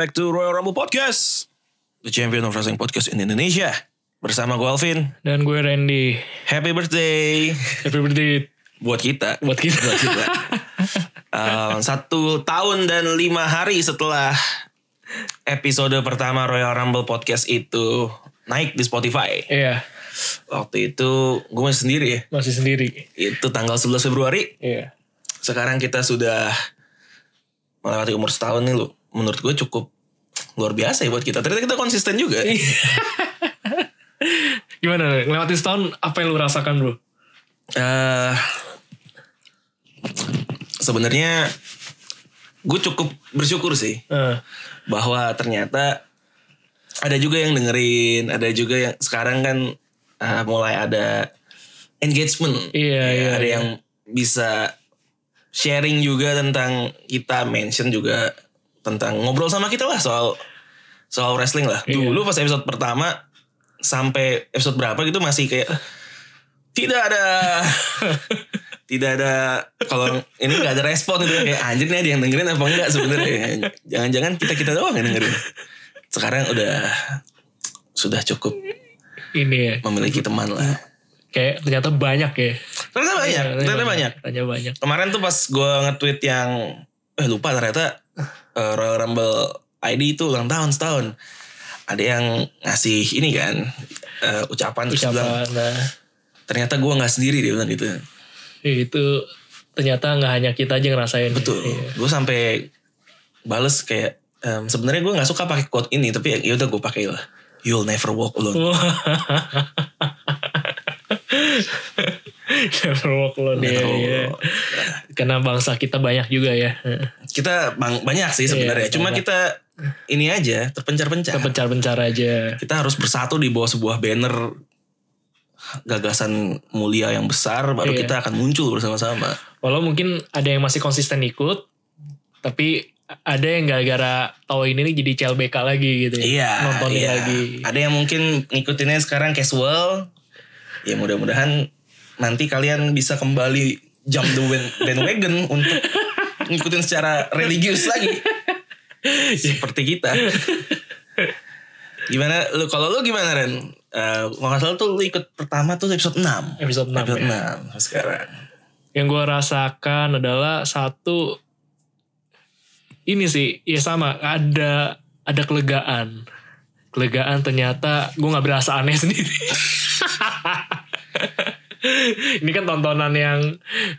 Back to Royal Rumble Podcast, the champion of wrestling podcast in Indonesia. Bersama gue Alvin. Dan gue Randy. Happy birthday Happy birthday buat kita. buat kita. Buat kita. Um, satu tahun dan lima hari setelah episode pertama Royal Rumble Podcast itu naik di Spotify. Iya, Waktu itu gue masih sendiri ya. masih sendiri. Itu tanggal 11 Februari. Iya. Sekarang kita sudah melewati umur setahun nih lu. Menurut gue cukup luar biasa ya buat kita. Ternyata kita konsisten juga. Gimana? Ngelewatin setahun apa yang lu rasakan bro? eh sebenarnya gue cukup bersyukur sih Eh, bahwa ternyata ada juga yang dengerin, ada juga yang sekarang kan eh, mulai ada engagement. Iya, Ya, iya, Ada iya. yang bisa sharing juga tentang kita mention juga tentang ngobrol sama kita lah soal soal wrestling lah. Iya. Dulu pas episode pertama sampai episode berapa gitu masih kayak tidak ada tidak ada kalau ini nggak ada respon gitu kayak anjir nih ada yang dengerin apa enggak sebenarnya jangan-jangan kita kita doang yang dengerin sekarang udah sudah cukup ini ya. memiliki teman lah Kayak ternyata banyak ya. ternyata banyak Iya, ternyata banyak Ternyata banyak. kemarin tuh pas gue nge-tweet yang eh lupa ternyata eh, Royal Rumble ID itu ulang tahun setahun ada yang ngasih ini kan eh, ucapan, terus bilang, Ucapan. Nah, ternyata gue nggak sendiri dia bilang gitu itu ternyata nggak hanya kita aja ngerasain. betul Iya. gue sampai bales kayak em, sebenarnya gue nggak suka pakai quote ini tapi ya udah gue pakai lah you'll never walk alone Walk alone ya, ya. alone. Karena bangsa kita banyak juga ya. kita bang- banyak sih sebenarnya Iya, cuma banyak. kita ini aja terpencar-pencar Pencar-pencar aja. kita harus bersatu di bawah sebuah banner gagasan mulia yang besar baru Iya. kita akan muncul bersama-sama. Walau mungkin ada yang masih konsisten ikut, tapi ada yang gara-gara tahu ini nih jadi CLBK lagi gitu ya. Iya, Nontonin iya. lagi. Ada yang mungkin ngikutinnya sekarang casual. Ya mudah-mudahan nanti kalian bisa kembali jump the band- bandwagon untuk ngikutin secara religius lagi. Seperti kita. Gimana lu kalau lu gimana Ren? Eh kalau nggak salah tuh lu ikut pertama tuh episode 6. Episode 6 Episode ya. 6 sekarang. Yang gue rasakan adalah satu ini sih ya sama ada ada kelegaan. Kelegaan ternyata gue nggak berasa aneh sendiri. ini kan tontonan yang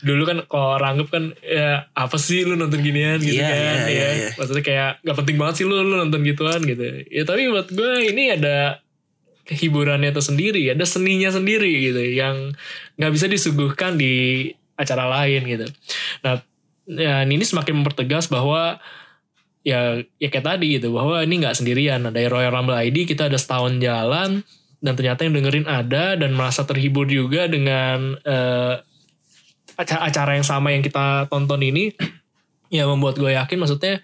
dulu kan kalau ranggep kan ya apa sih lu nonton ginian gitu Iya, kan iya, ya. iya, iya. Maksudnya kayak gak penting banget sih lu lu nonton gituan gitu. Ya tapi buat gue ini ada hiburannya tersendiri, ada seninya sendiri gitu yang nggak bisa disuguhkan di acara lain gitu. Nah, ya, ini semakin mempertegas bahwa ya ya kayak tadi gitu bahwa ini nggak sendirian. Ada Royal Rumble ID kita ada setahun jalan dan ternyata yang dengerin ada dan merasa terhibur juga dengan eh, acara, acara yang sama yang kita tonton ini ya membuat gue yakin maksudnya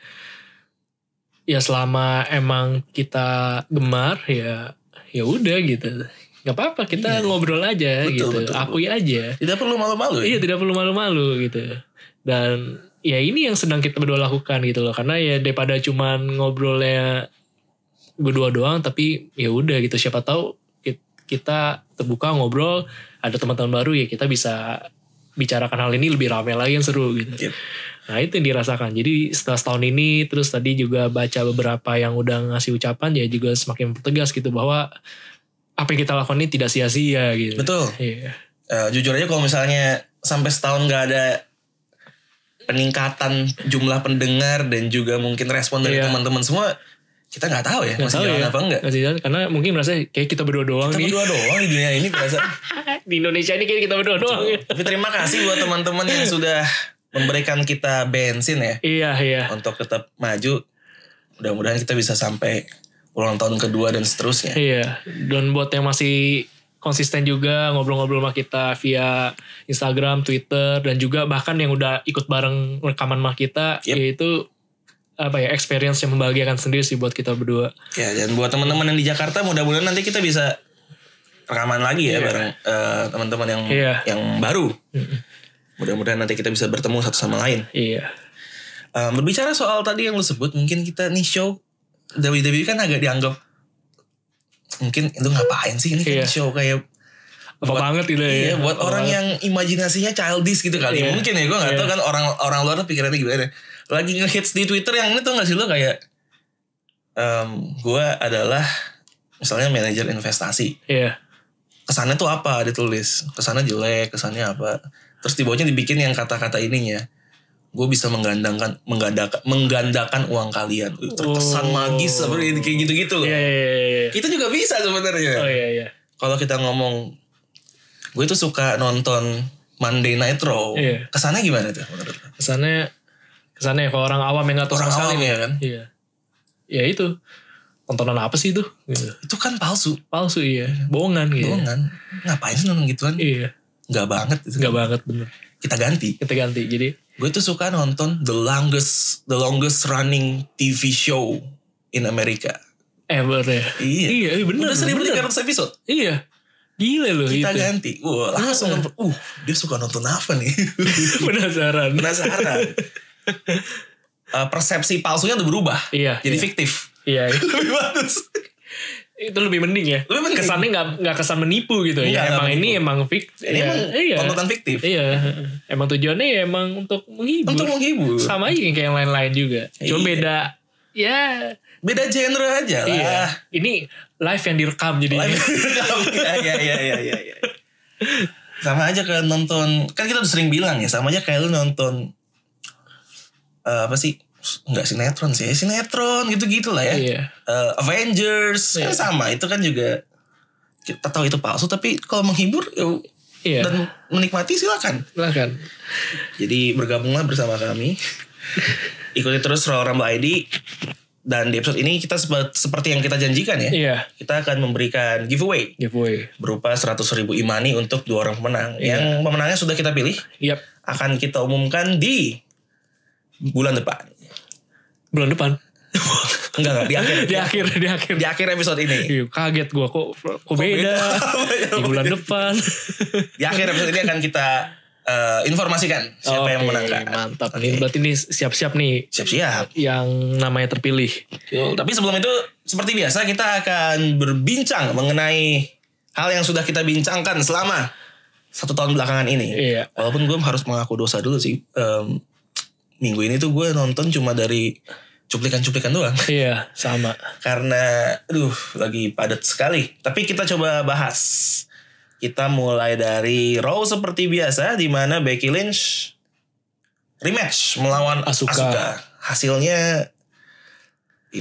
ya selama emang kita gemar ya ya udah gitu nggak apa-apa kita ngobrol aja Betul, gitu betul, akui aja Tidak perlu malu-malu. ya? Iya tidak perlu malu-malu gitu. Dan ya ini yang sedang kita berdua lakukan gitu loh. Karena ya daripada cuman ngobrolnya berdua doang tapi ya udah gitu siapa tahu kita terbuka ngobrol ada teman-teman baru ya kita bisa bicarakan hal ini lebih ramai lagi yang seru gitu. Yep. Nah itu yang dirasakan. Jadi setelah setahun ini terus tadi juga baca beberapa yang udah ngasih ucapan ya juga semakin tegas gitu bahwa apa yang kita lakukan ini tidak sia-sia gitu. Betul. Iya. Eh, jujur aja kalau misalnya sampai setahun nggak ada peningkatan jumlah pendengar dan juga mungkin respon dari Iya. teman-teman semua, kita nggak tahu ya Nggak masih tahu jalan ya. apa enggak. Masih jalan, karena mungkin merasa kayak kita berdua doang Kita nih. berdua doang di dunia ini biasa. Di Indonesia ini kayak kita berdua doang. ya. Tapi terima kasih buat teman-teman yang sudah memberikan kita bensin ya Iya, iya. untuk tetap maju. Mudah-mudahan kita bisa sampai ulang tahun kedua dan seterusnya. Iya. Dan buat yang masih konsisten juga ngobrol-ngobrol sama kita via Instagram, Twitter, dan juga bahkan yang udah ikut bareng rekaman sama kita, Yep. yaitu apa ya experience yang membahagiakan sendiri sih buat kita berdua. Ya dan buat teman-teman yang di Jakarta mudah-mudahan nanti kita bisa rekaman lagi ya Iya. bareng eh, teman-teman yang Iya. yang baru. Mudah-mudahan nanti kita bisa bertemu satu sama lain. Iya. Eh, berbicara soal tadi yang lu sebut, mungkin kita nih show WWE kan agak dianggap mungkin itu ngapain sih ini kan Iya. show kayak Apa buat- banget gitu Iya, ya. buat Apa orang banget. yang imajinasinya childish gitu kali. Iya. Mungkin ya, gue gak Iya. tahu kan orang orang luar tuh pikirannya gimana. Lagi ngehits di Twitter yang ini tuh gak sih lo kayak, em gue adalah misalnya manajer investasi. Iya. Kesannya tuh apa ditulis? Kesannya jelek, kesannya apa? Terus di bawahnya dibikin yang kata-kata ininya. Gue bisa menggandakan menggandakan menggandakan uang kalian. Terkesan Oh. magis seperti kayak gitu-gitu loh. Iya, iya, iya, iya. Kita juga bisa sebenarnya Oh iya, iya. kalau kita ngomong gue tuh suka nonton Monday Night Raw Iya. kesannya gimana tuh menurut? Kesannya, kesannya kalau orang awam yang gak tahu orang sama sekali. ya kan Iya. Ya itu. Tontonan apa sih itu? Gitu. itu kan palsu Palsu iya. Bohongan gitu. bohongan ngapain sih nonton gituan Iya. nggak banget itu Gak banget bener. kita ganti Kita ganti. Jadi gue tuh suka nonton the longest the longest running TV show in America ever ya. iya Iya, iya bener. udah seribu tiga ratus episode Iya. Gila loh kita itu. ganti wah langsung nonton uh dia suka nonton apa nih Penasaran. penasaran Eh, persepsi palsunya udah berubah Iya. jadi iya. fiktif Iya. lebih bagus itu lebih mending ya. Lebih mending. Kesannya nggak nggak kesan menipu gitu Nggak, ya. nggak Emang ini menipu. emang fix. ini ya, emang iya. tontonan fiktif Iya. Emang tujuannya ya emang untuk menghibur. untuk menghibur Sama aja kayak yang lain-lain juga. Cuma Iya. beda. Ya. beda genre aja lah Iya. Ini live yang direkam jadi. Live. Iya iya iya iya iya. iya. Sama aja kayak nonton kan kita udah sering bilang ya sama aja kayak lu nonton eh, apa sih nggak sinetron sih sinetron gitu-gitu lah ya Iya. Eh, Avengers kan Iya. sama itu kan juga kita tahu itu palsu tapi kalau menghibur ya, Iya. dan menikmati silakan Silakan. jadi bergabunglah bersama kami ikuti terus Royal Rumble ID dan di episode ini kita sepe- seperti yang kita janjikan ya Iya. kita akan memberikan giveaway Giveaway. berupa 100 ribu imani untuk dua orang pemenang. Iya. Yang pemenangnya sudah kita pilih Yap. akan kita umumkan di bulan depan. Bulan depan. Enggak enggak di akhir di akhir di akhir. di akhir episode ini. Iya, kaget gua kok kok beda. di bulan depan. Di akhir episode ini akan kita eh, informasikan siapa yang Oke, menangkan. Mantap. Oke. Ini berarti ini siap-siap nih Siap-siap. yang namanya terpilih. Yuk, Tapi sebelum itu seperti biasa kita akan berbincang mengenai hal yang sudah kita bincangkan selama satu tahun belakangan ini. Iya. Walaupun gue harus mengaku dosa dulu sih. Em, minggu ini tuh gue nonton cuma dari cuplikan-cuplikan doang. Iya, sama. Karena aduh lagi padat sekali. Tapi kita coba bahas. Kita mulai dari Raw seperti biasa di mana Becky Lynch rematch melawan Asuka. Asuka. Hasilnya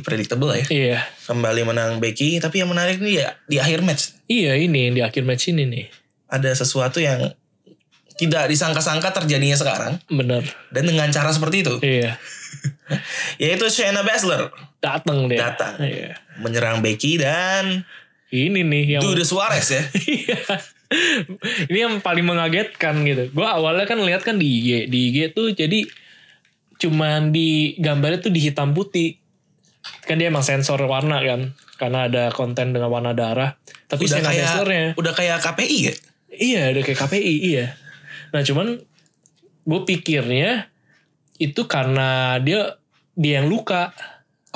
predictable ya. Iya. Kembali menang Becky, tapi yang menarik nih ya di akhir match Iya, ini di akhir match ini nih. ada sesuatu yang tidak disangka-sangka terjadinya sekarang Bener. dan dengan cara seperti itu Iya. yaitu Shayna Baszler Datang dia. Datang. Iya. menyerang Becky dan Ini nih yang Dude Suarez ya Iya. ini yang paling mengagetkan gitu. Gue awalnya kan lihat kan di IG, di IG tuh jadi cuman di gambarnya tuh di hitam putih. Kan dia emang sensor warna kan, karena ada konten dengan warna darah. Tapi udah kayak Baszlernya, udah kayak KPI ya iya udah kayak KPI iya. Nah cuman gue pikirnya itu karena dia dia yang luka.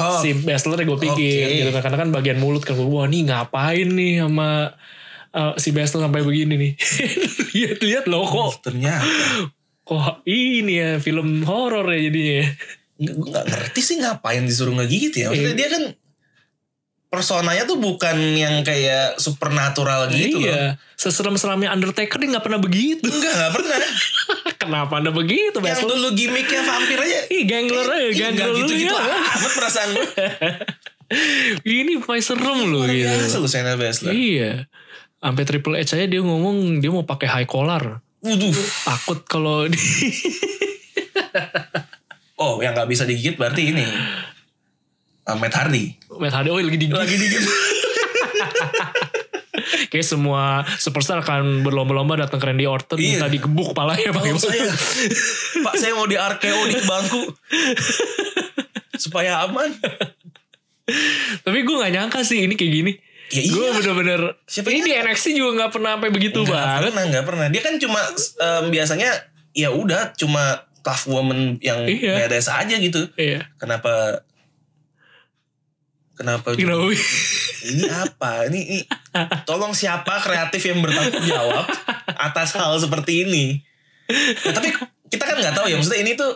Oh. Si Baszler gue pikir Oke. gitu kan. Karena kan bagian mulut kan wah nih ngapain nih sama uh, si Baszler sampai begini nih? Lihat-lihat loh kok. Ternyata. Kok ini ya film horor ya jadinya ya. gue nggak ngerti sih ngapain disuruh ngegigit ya. Maksudnya Iya. dia kan personanya tuh bukan yang kayak supernatural gitu loh. iya seserem-seremnya Undertaker dia nggak pernah begitu. Enggak nggak pernah. Kenapa anda begitu yang dulu gimmicknya vampir aja. Ih, gangler aja, Ih, gangler gitu-gitu ya. amat perasaan gue ini paling serem loh Luar gitu biasa lu Shayna Baszler. Iya. Sampai Triple H aja dia ngomong dia mau pakai high collar. Waduh. takut kalau di Oh, yang nggak bisa digigit berarti ini. Uh, Matt Hardy. Matt Hardy oh lagi digigit Lagi digigit. Kayak semua superstar akan berlomba-lomba datang ke Randy Orton Iya. minta digebuk kepalanya pakai Oh, saya, Pak saya mau di RKO di bangku. Supaya aman. Tapi gue gak nyangka sih ini kayak gini. Ya gue iya. bener-bener Siapa ini di? NXT juga gak pernah sampai begitu Nggak banget. pernah, nggak pernah. Dia kan cuma em, biasanya ya udah cuma tough woman yang Iya. badass aja gitu. Iya. Kenapa Kenapa? Kenapa? Ini apa? Ini, ini tolong siapa kreatif yang bertanggung jawab atas hal seperti ini? Ya, tapi kita kan nggak tahu ya. Maksudnya ini tuh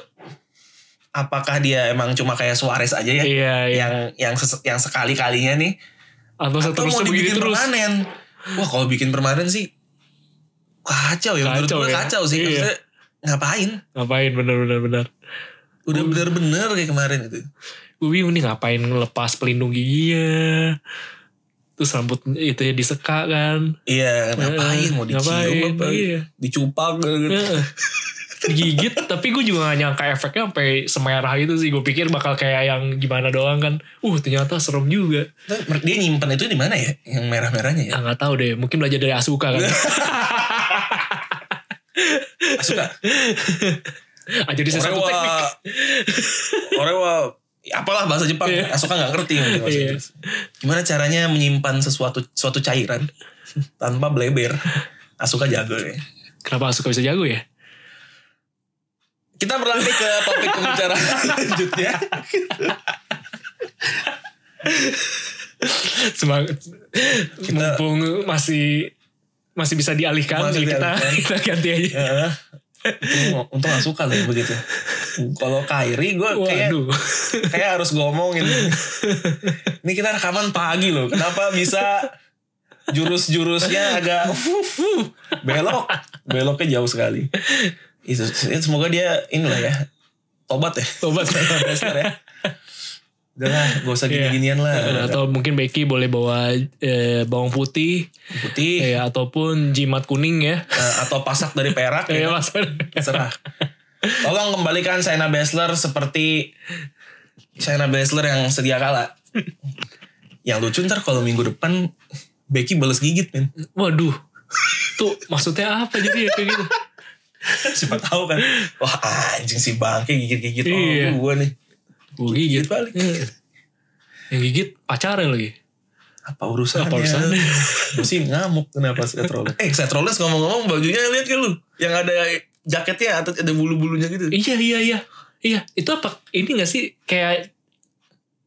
apakah dia emang cuma kayak Suarez aja ya? Iya, iya. Yang yang ses- yang sekali kalinya nih Atau atau mau dibikin terus. permanen. Wah kalau bikin permanen sih kacau ya. Menurut gue ya. kacau sih. Iya. Maksudnya ngapain? Ngapain bener-bener bener. Udah bener-bener kayak kemarin itu. Gue bingung nih ngapain ngelepas pelindung giginya. Terus rambut itu ya diseka kan. Iya ngapain? Mau dicium Ngapain, apa? iya. Dicupak gitu. Heeh. digigit tapi gue juga gak nyangka efeknya sampai semerah itu sih gue pikir bakal kayak yang gimana doang kan uh ternyata serem juga Nah, Dia nyimpen itu di mana ya? Yang merah-merahnya ya? ya nggak tahu deh mungkin belajar dari Asuka kan Asuka. aja di satu teknik Orewa. Apalah bahasa Jepang. Iya. Asuka gak ngerti Iya. Inggris. Gimana caranya menyimpan sesuatu suatu cairan tanpa bleber? Asuka jago ya. kenapa Asuka bisa jago ya Kita berlanjut ke topik pembicaraan selanjutnya. semangat Kita- mumpung masih masih bisa dialihkan Masih jadi kita dialihkan. kita ganti aja Heeh. Untung, untung gak suka loh begitu. Kalau Kairi gue kayak kayak harus ngomongin. Ini kita rekaman pagi loh. Kenapa bisa jurus-jurusnya agak belok, beloknya jauh sekali. Itu, semoga dia inilah ya tobat ya. tobat ya. Udah gak usah Iya. gini-ginian lah. atau mungkin Becky boleh bawa eh, bawang putih Putih ya ataupun jimat kuning ya eh, atau pasak dari perak ya. mas Terserah. Tolong kembalikan Shayna Baszler seperti Shayna Baszler yang sedia kala. Yang lucu ntar kalau minggu depan Becky balas gigit men. Waduh. Tuh maksudnya apa jadi ya kayak gitu? Siapa tahu kan. Wah anjing si bangke gigit-gigit. Oh Iya. gue nih. Gue gigit. Gigit balik. Iya. Yang gigit pacarnya lagi. Apa urusannya? Apa urusannya? Sih ngamuk kenapa Seth Rollins. Eh Seth Rollins ngomong-ngomong bajunya lihat kan lu. Yang ada jaketnya atau ada bulu-bulunya gitu. Iya iya iya. Iya, itu apa? Ini gak sih kayak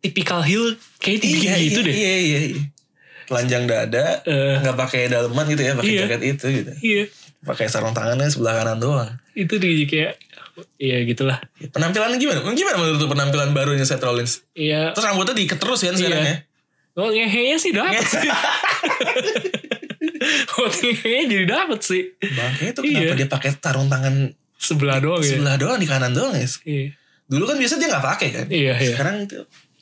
tipikal heel kayak dibikin gitu deh. Iya iya iya. Telanjang dada. Eh, nggak pakai daleman gitu ya. Pakai Iya. jaket itu gitu. iya, pakai sarung tangannya sebelah kanan doang. itu di kayak Iya gitulah. Penampilannya gimana? Gimana menurut penampilan barunya Seth Rollins? Iya. Terus rambutnya diikat terus kan sekarang Iya. ya? Oh ngehenya sih dapet sih. Oh ngehenya jadi dapet sih. Bangke itu kenapa Iya. dia pakai sarung tangan Sebelah doang ya. sebelah doang di kanan doang ya? Iya. Dulu kan biasa dia nggak pakai kan? Iya iya. Sekarang itu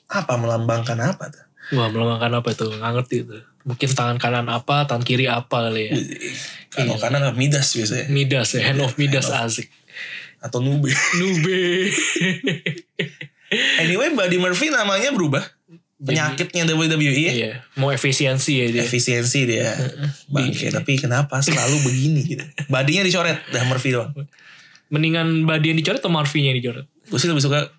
apa melambangkan apa tuh? Wah melambangkan apa tuh? Nggak ngerti tuh. Mungkin tangan kanan apa, tangan kiri apa kali ya. Kalau Iya. kanan apa? Midas biasanya. Midas ya, hand of Midas asik. Atau Nube. Nube. anyway, Buddy Murphy namanya berubah. Penyakitnya WWE ya. iya, mau efisiensi ya dia. Efisiensi dia. Bangke. Tapi kenapa selalu begini gitu? Badinya dicoret. Dah Murphy doang. Mendingan body yang dicoret atau Murphy-nya yang dicoret? Gue sih lebih suka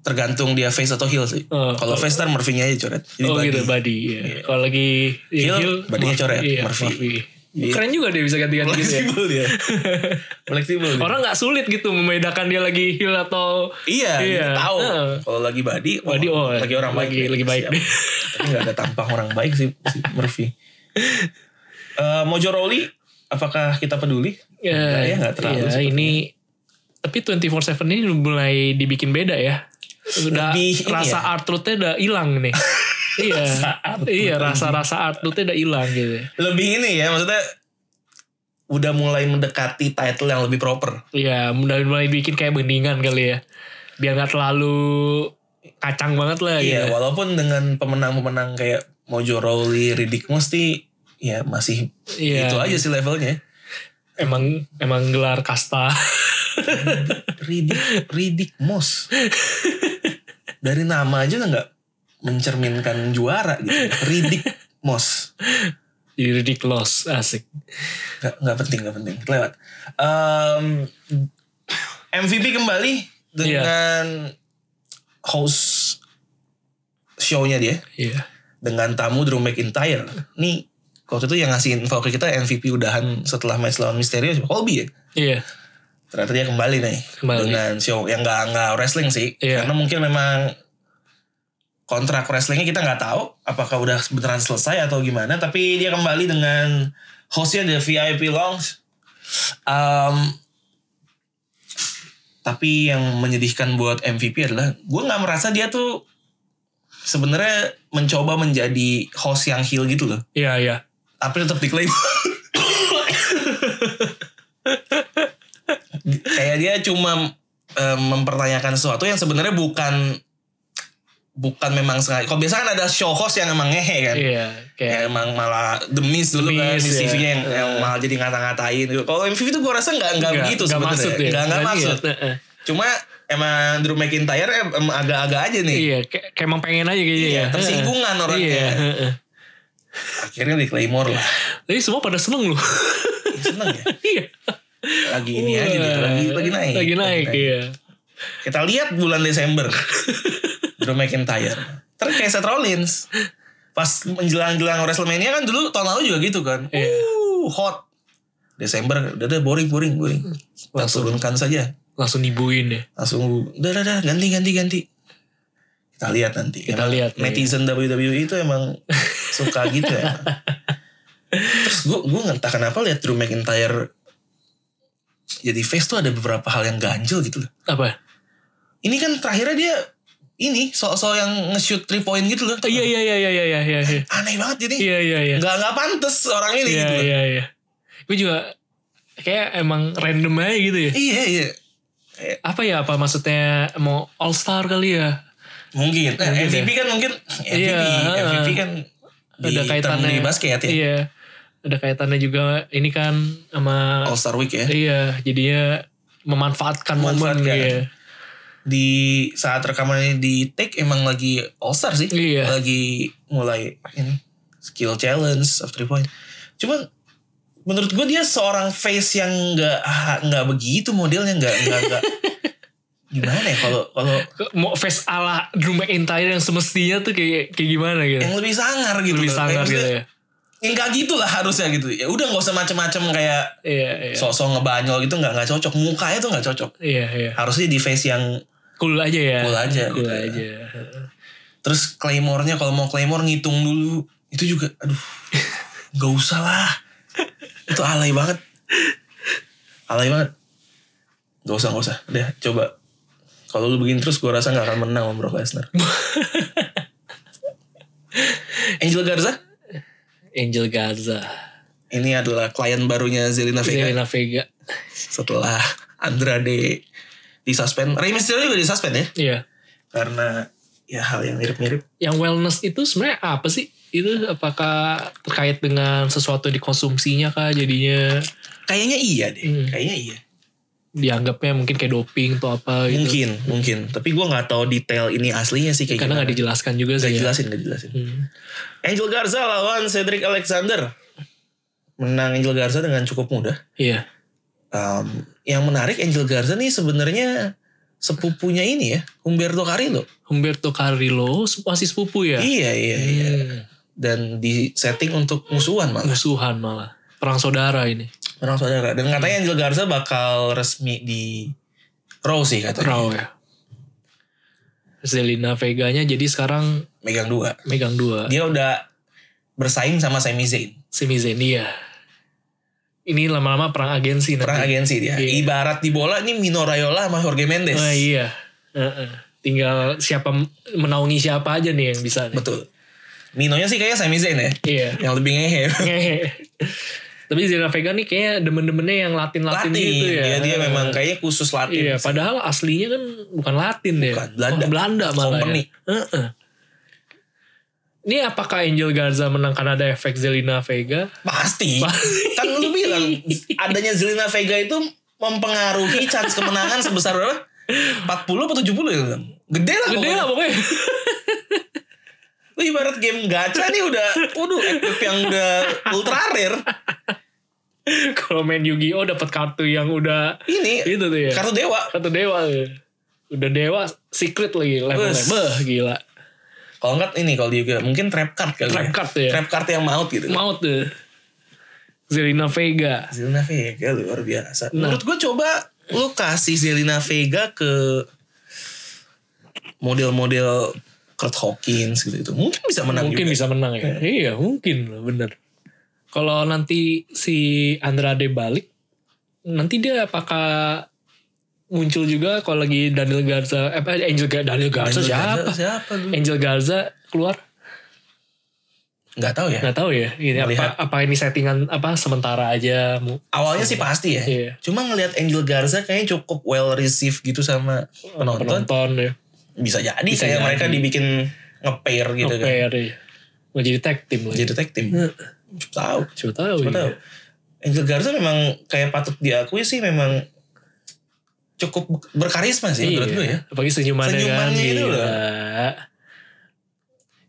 tergantung dia face atau heel sih. Oh, Kalau face ntar Murphy-nya aja coret. Jadi oh body. gitu body. Iya. Kalau lagi Heel, heel, badinya Murphy. coret, Iya, Murphy. Murphy. Iya. Keren juga dia bisa ganti-ganti gitu ya. Fleksibel dia. Fleksibel dia. Orang nggak sulit gitu membedakan dia lagi heel atau Iya, Iya. kita tahu. Heeh. Kalau lagi body, oh, body oh lagi orang baik. lagi, nih. lagi baik. Tapi gak ada tampang orang baik sih, si Murphy. Eh, Mojo Rawley, apakah kita peduli? Ya, Enggak ya, nggak terlalu iya, ini tapi 24/7 ini mulai dibikin beda ya. Udah Lebih rasa ya? art truth-nya udah hilang nih. iya. art iya, rasa-rasa truth-nya udah hilang gitu. Lebih ini ya, maksudnya udah mulai mendekati title yang lebih proper. Iya, mulai mulai bikin kayak beningan kali ya. Biar nggak terlalu kacang banget lah Iya, gitu. walaupun dengan pemenang-pemenang kayak Mojo Rawley, Riddick Moss sih ya masih Iya. itu aja sih levelnya. Emang emang gelar kasta. Riddick, Riddick Moss. Dari nama aja udah nggak mencerminkan juara gitu. Riddick Moss. Jadi ridiculous, asik. Nggak, nggak penting, nggak penting. Lewat. Em, MVP kembali dengan host show-nya dia. Iya. Dengan tamu Drew McIntyre. Nih, waktu itu yang ngasih info ke kita MVP udahan setelah match lawan Mysterio. Colby ya? Iya. ternyata dia kembali nih Kembali. dengan show yang nggak nggak wrestling sih Iya. karena mungkin memang kontrak wrestlingnya kita nggak tahu apakah udah beneran selesai atau gimana tapi dia kembali dengan hostnya The VIP Lounge. Um, tapi yang menyedihkan buat MVP adalah gue nggak merasa dia tuh sebenarnya mencoba menjadi host yang heel gitu loh. Iya iya. tapi tetap diklaim. Kayak dia cuma em, mempertanyakan sesuatu yang sebenarnya bukan bukan memang sengaja. Kalau biasa kan ada show host yang emang ngehe kan. Iya. Kayak Kayak emang malah The Miz dulu The kan Miz, di ya. TV-nya yang, yang malah jadi ngata-ngatain gitu. Kalau MVP tuh gue rasa nggak nggak begitu sebenarnya. maksud ya. Nggak nggak maksud. heeh. Cuma emang Drew McIntyre em- emang agak-agak aja nih. Iya, kayak, kayak emang pengen aja kayaknya Iya, ya. tersinggungan Heeh. orangnya. Iya. Akhirnya di Claymore lah. Tapi semua pada seneng loh. Seneng ya. Iya. Lagi ini aja dia. Lagi, lagi naik. Lagi naik, iya. Kita lihat bulan Desember. Drew McIntyre. Terus kayak Seth Rollins. Pas menjelang-jelang WrestleMania kan dulu tahun lalu juga gitu kan. Iya. Uh, hot. Desember udah deh boring boring boring. Kita Langsung. turunkan saja. Langsung dibuin deh. Langsung udah udah, udah ganti ganti ganti. Kita lihat nanti. Kita Emang lihat, ya. Netizen WWE itu emang suka gitu ya. Terus gue gue entah kenapa lihat Drew McIntyre jadi face tuh ada beberapa hal yang ganjil gitu loh. Apa? Ini kan terakhirnya dia ini soal-soal yang nge-shoot 3 point gitu loh. Iya iya iya iya iya iya iya. Aneh banget jadi. Iya iya iya. Nggak nggak pantas orang ini Iya gitu. loh. iya iya. Gue juga kayak emang random aja gitu ya. Iya iya. Apa ya apa maksudnya mau all star kali ya? Mungkin. Mungkin MVP kan mungkin MVP, Iya, MVP kan di Ada kaitannya di basket ya. Iya. Ada kaitannya juga ini kan sama All Star Week ya. iya jadinya memanfaatkan, momen Memanfaatkan. Di saat rekaman ini di take emang lagi All Star sih. Iya. Lagi mulai ini skill challenge of three point. Cuman menurut gue dia seorang face yang nggak ah, nggak begitu modelnya nggak nggak gimana ya kalau kalau Mau face ala Drew McIntyre yang semestinya tuh kayak kayak gimana gitu. yang lebih sangar gitu Lebih sangar Kayak gitu ya. yang gak gitu lah harusnya gitu ya udah nggak usah macem-macem kayak Iya iya. sok-sok ngebanyol gitu nggak nggak cocok mukanya tuh nggak cocok Iya iya. harusnya di face yang Cool aja ya. Cool aja Cool gitu. aja. terus claymore-nya kalau mau claymore ngitung dulu itu juga aduh nggak usah lah itu alay banget alay banget nggak usah nggak usah deh coba kalau lu begini terus gue rasa nggak akan menang sama Brock Lesnar Angel Garza Angel Garza. ini adalah klien barunya Zelina Vega Zelina Vega. setelah Andrade disuspend Rey Mysterio juga disuspend ya Iya. karena ya hal yang mirip-mirip Yang wellness itu sebenarnya apa sih? Itu apakah terkait dengan sesuatu dikonsumsinya kah jadinya kayaknya iya deh Hmm. kayaknya iya dianggapnya mungkin kayak doping atau apa gitu. mungkin mungkin tapi gue nggak tahu detail ini aslinya sih kayak Karena gimana nggak dijelaskan juga sih. ya. dijelasin nggak dijelasin Hmm. Angel Garza lawan Cedric Alexander menang Angel Garza dengan cukup mudah Iya. Um, yang menarik Angel Garza nih sebenarnya sepupunya ini ya Humberto Carrillo Humberto Carrillo masih sepupu ya. iya iya iya Hmm. dan di setting untuk musuhan malah Musuhan malah. Perang saudara ini. Orang saudara. Dan katanya Angel Garza bakal resmi di Raw sih katanya. Raw ya. Zelina Veganya jadi sekarang Megang dua. megang dua. Dia udah bersaing sama Sami Zayn. Semi Zenia. Ini lama-lama perang agensi nanti. Perang agensi dia. Iya. Ibarat di bola ini Mino Raiola sama Jorge Mendes. Oh iya. Heeh. Tinggal siapa menaungi siapa aja nih yang bisa nih. Betul. Minonya sih kayaknya Sami Zayn ya. Iya. Yang lebih ngehe. Tapi Zelina Vega nih kayak demen-demennya yang Latin-Latin Latin. gitu ya. Dia, dia memang kayaknya khusus Latin. Iya, padahal aslinya kan bukan Latin deh. Bukan, Belanda. Oh, Belanda malah Company. ya. Heeh. Ini apakah Angel Garza menang karena ada efek Zelina Vega? Pasti. kan lu bilang adanya Zelina Vega itu mempengaruhi chance kemenangan sebesar berapa? 40 atau 70 ya? Gede lah Gede pokoknya. lah pokoknya. Lu ibarat game gacha nih udah, waduh, equip yang udah ultra rare. Kalau main Yu-Gi-Oh dapat kartu yang udah Ini itu tuh ya. kartu dewa. Kartu dewa ya. Udah dewa secret lagi levelnya. Bus. Beh, gila. Kalau enggak ini kalau dia juga mungkin trap card kali Trap ya. card ya. Trap card yang maut gitu. Maut tuh. Zelina Vega. Zelina Vega luar biasa. Nah. Menurut gue coba lu kasih Zelina Vega ke model-model Kurt Hawkins gitu itu mungkin bisa menang mungkin juga. bisa menang ya. iya, mungkin loh, bener. Kalau nanti si Andrade balik, nanti dia apakah muncul juga kalau lagi Daniel Garza, eh, apa Angel Garza, Daniel Garza Angel siapa? Garza siapa dulu? Angel Garza keluar? Nggak tahu ya. Nggak tahu ya. Ini apa, apa ini settingan apa sementara aja? Awalnya sih pasti ya. Iya. Cuma ngelihat Angel Garza kayaknya cukup well received gitu sama penonton. penonton ya. Bisa jadi Bisa kayak jadi. mereka dibikin nge-pair gitu kan. Nge-pair, iya. Mau jadi tag team lagi. Jadi tag team. Siapa tahu. Siapa tahu. Siapa iya. tahu. Angel Garza memang kayak patut diakui sih memang cukup berkarisma sih menurut Iya. gue ya. Apalagi senyumannya, Senyumannya kan. itu gila. loh.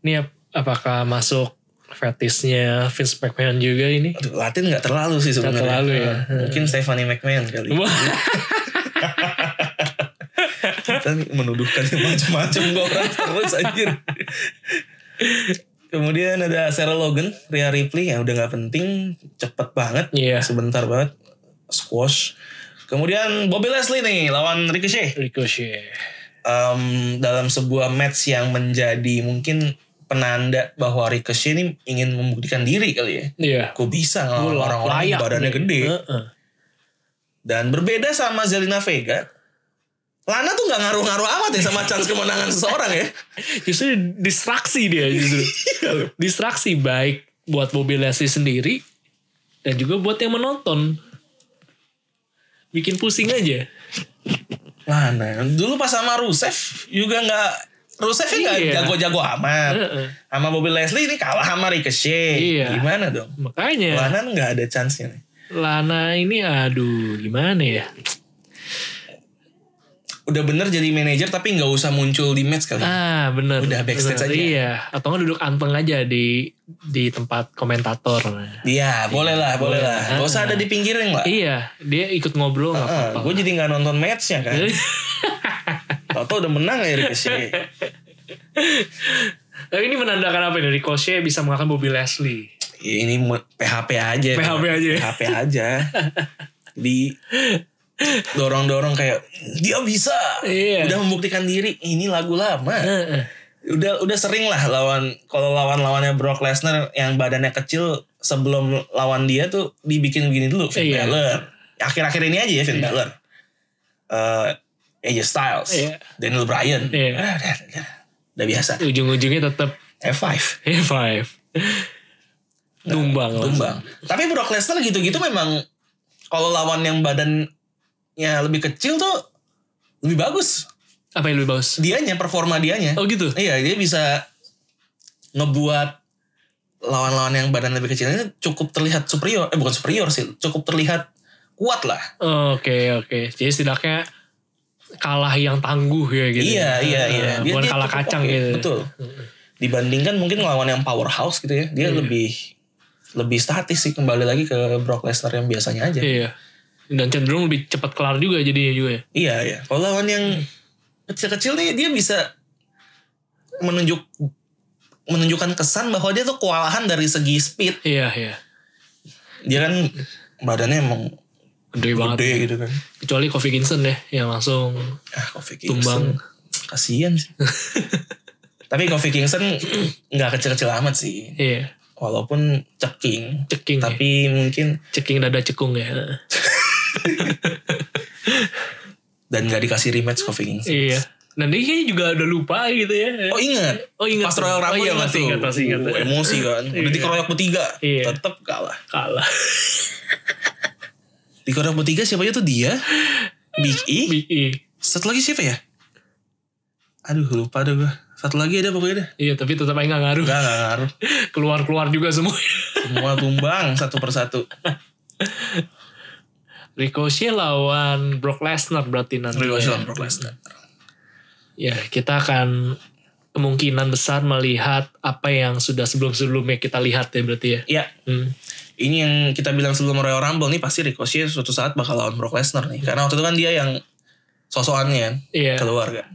Ini ap- apakah masuk fetisnya Vince McMahon juga ini? Aduh, Latin nggak terlalu sih sebenarnya. Terlalu ya. Mungkin Stephanie McMahon kali. Kita nih menuduhkan macam-macam gue orang terus anjir. Kemudian ada Sarah Logan, Rhea Ripley yang udah nggak penting, cepet banget, Iya. sebentar banget, squash. Kemudian Bobby Leslie nih lawan Ricochet. Ricochet. Em, dalam sebuah match yang menjadi mungkin penanda bahwa Ricochet ini ingin membuktikan diri kali ya. Iya. Kok bisa ngelawan orang-orang yang badannya nih. gede. Heeh. Dan berbeda sama Zelina Vega, Lana tuh nggak ngaruh-ngaruh amat ya sama chance kemenangan seseorang ya. Justru distraksi dia justru. distraksi baik buat Bobby Leslie sendiri dan juga buat yang menonton. Bikin pusing aja. Lana, dulu pas sama Rusev juga nggak Rusev nggak Iya. jago-jago amat. Heeh. Sama Bobby Leslie ini kalah sama Ricochet. Iya. Gimana dong? Makanya Lana nggak ada chance-nya nih. Lana ini aduh gimana ya? Udah bener jadi manajer tapi nggak usah muncul di match kali. Ah bener. Udah backstage bener. aja. Iya. Atau nggak duduk anteng aja di di tempat komentator. Iya, boleh lah, boleh lah. Gak usah ada di pinggirin lah. Iya, dia ikut ngobrol nggak apa-apa. gue jadi nggak nonton matchnya kan. Tau-tau udah menang ya Ricochet. Tapi ini menandakan apa nih? Ricochet bisa mengalahkan Bobby Leslie. Ya, ini PHP aja. PHP aja ya? PHP aja. Di dorong-dorong kayak dia bisa. Iya. Udah membuktikan diri. Ini lagu lama. Udah udah sering lah lawan kalau lawan-lawannya Brock Lesnar yang badannya kecil sebelum lawan dia tuh dibikin begini dulu Finn Iya. Balor. Akhir-akhir ini aja ya Finn Balor. Eh AJ Styles, Iya. Daniel Bryan. Iya. Ah, udah, udah, udah biasa. Ujung-ujungnya tetap F5. F5. Tumbang tumbang. Tapi Brock Lesnar gitu-gitu memang kalau lawan yang badannya lebih kecil tuh lebih bagus. Apa yang lebih bagus? Dianya performa dianya. Oh gitu? Iya, dia bisa ngebuat lawan-lawan yang badan lebih kecil ini cukup terlihat superior. Eh bukan superior sih, cukup terlihat kuat lah. Oke oke. Jadi setidaknya kalah yang tangguh ya gitu. Iya, iya, iya. Ah, Bukan kalah cukup kacang oke, gitu. Betul. Dibandingkan mungkin lawan yang powerhouse gitu ya, dia lebih lebih statis sih kembali lagi ke Brock Lesnar yang biasanya aja. Iya. Dan cenderung lebih cepat kelar juga jadinya juga ya. Iya, iya. Kalau lawan yang kecil-kecil nih dia bisa menunjuk menunjukkan kesan bahwa dia tuh kewalahan dari segi speed. Iya iya. Dia kan badannya emang Gede banget. gede gitu kan. Kecuali Kofi Kingston ya yang langsung Ah, Kofi Tumbang. Kingston. Kasian sih. Tapi Kofi Kingston nggak kecil-kecil amat sih. iya Walaupun ceking. ceking ya. Tapi mungkin ceking dada cekung ya. dan nggak dikasih rematch Kofi Kingston. iya. Dan dia kayaknya juga udah lupa gitu ya. Oh ingat. Oh, ingat Pas. Royal Rumble Oh, iya, ingat masih tuh. ingat, masih ingat. Uh, emosi kan. Udah Iya. dikeroyok bertiga. Iya. Tetap kalah. kalah. Dikeroyok bertiga siapa aja tuh dia? Big E. Big E. Satu lagi siapa ya? Aduh lupa deh gue. Satu lagi ada pokoknya deh. Iya tapi tetap aja gak ngaruh. Enggak, enggak ngaruh. Keluar-keluar juga semua. Semua tumbang satu persatu. Ricochet lawan Brock Lesnar berarti nanti. Ricochet lawan Brock Lesnar. Ya kita akan kemungkinan besar melihat apa yang sudah sebelum-sebelumnya kita lihat ya berarti ya. Iya, Hmm. ini yang kita bilang sebelum Royal Rumble nih pasti Ricochet suatu saat bakal lawan Brock Lesnar nih. Karena waktu itu kan dia yang sosokannya kan Iya. keluar kan.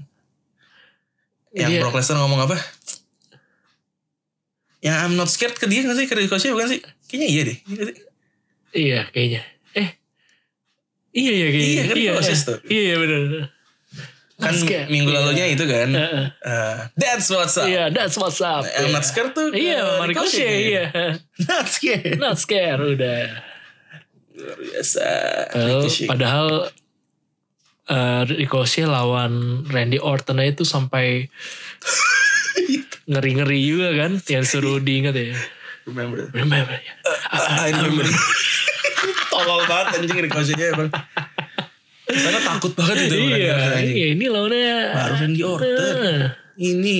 Yang Iya. Brock Lesnar ngomong apa? Yang I'm not scared ke dia gak sih? Ke Ricochet bukan sih? Kayaknya iya deh. Iya? Iya kayaknya. Eh. Iya iya kayaknya. Iya, kan Ricochet tuh. Iya iya benar. kan scared. minggu Iya. lalunya itu kan. Heeh. eh, that's what's up. Iya, that's what's up. Yang Iya. not scared tuh Iya, eh, Marco Ricochet. iya. Not scared. Not scared udah. Luar biasa. Ricochet. padahal eh, Ricochet lawan Randy Orton itu sampai ngeri-ngeri juga kan yang suruh diingat ya. Remember. Remember ya. I remember. Tolol banget anjing Ricochetnya emang. Sana takut banget itu. Iya, iya ini lawannya Baru Randy Orton. Eh, Ini